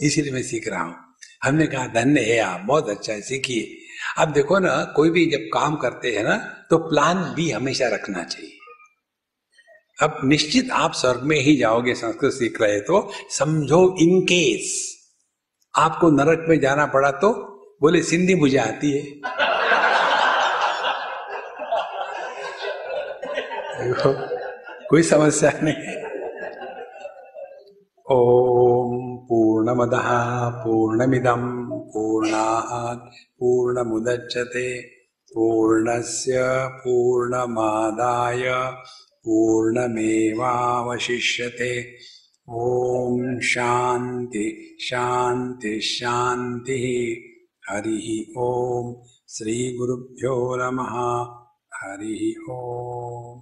इसीलिए मैं सीख रहा हूँ। हमने कहा, धन्य है आप, बहुत अच्छा है, सीखिए। अब देखो ना, कोई भी जब काम करते हैं ना तो प्लान भी हमेशा रखना चाहिए। अब निश्चित आप स्वर्ग में ही जाओगे, संस्कृत सीख रहे तो समझो इन केस आपको नरक में जाना पड़ा तो बोले, सिंधी मुझे आती है। कोई समस्या नहीं। ओम पूर्णमद पूर्णमिदम। पूर्णाः पूर्णमुदच्छते। पूर्णस्य पूर्णमादाय पूर्णमेवावशिष्यते। ॐ शान्ति शान्ति शान्तिः। हरिः ॐ श्रीगुरुभ्यो नमः। हरिः ॐ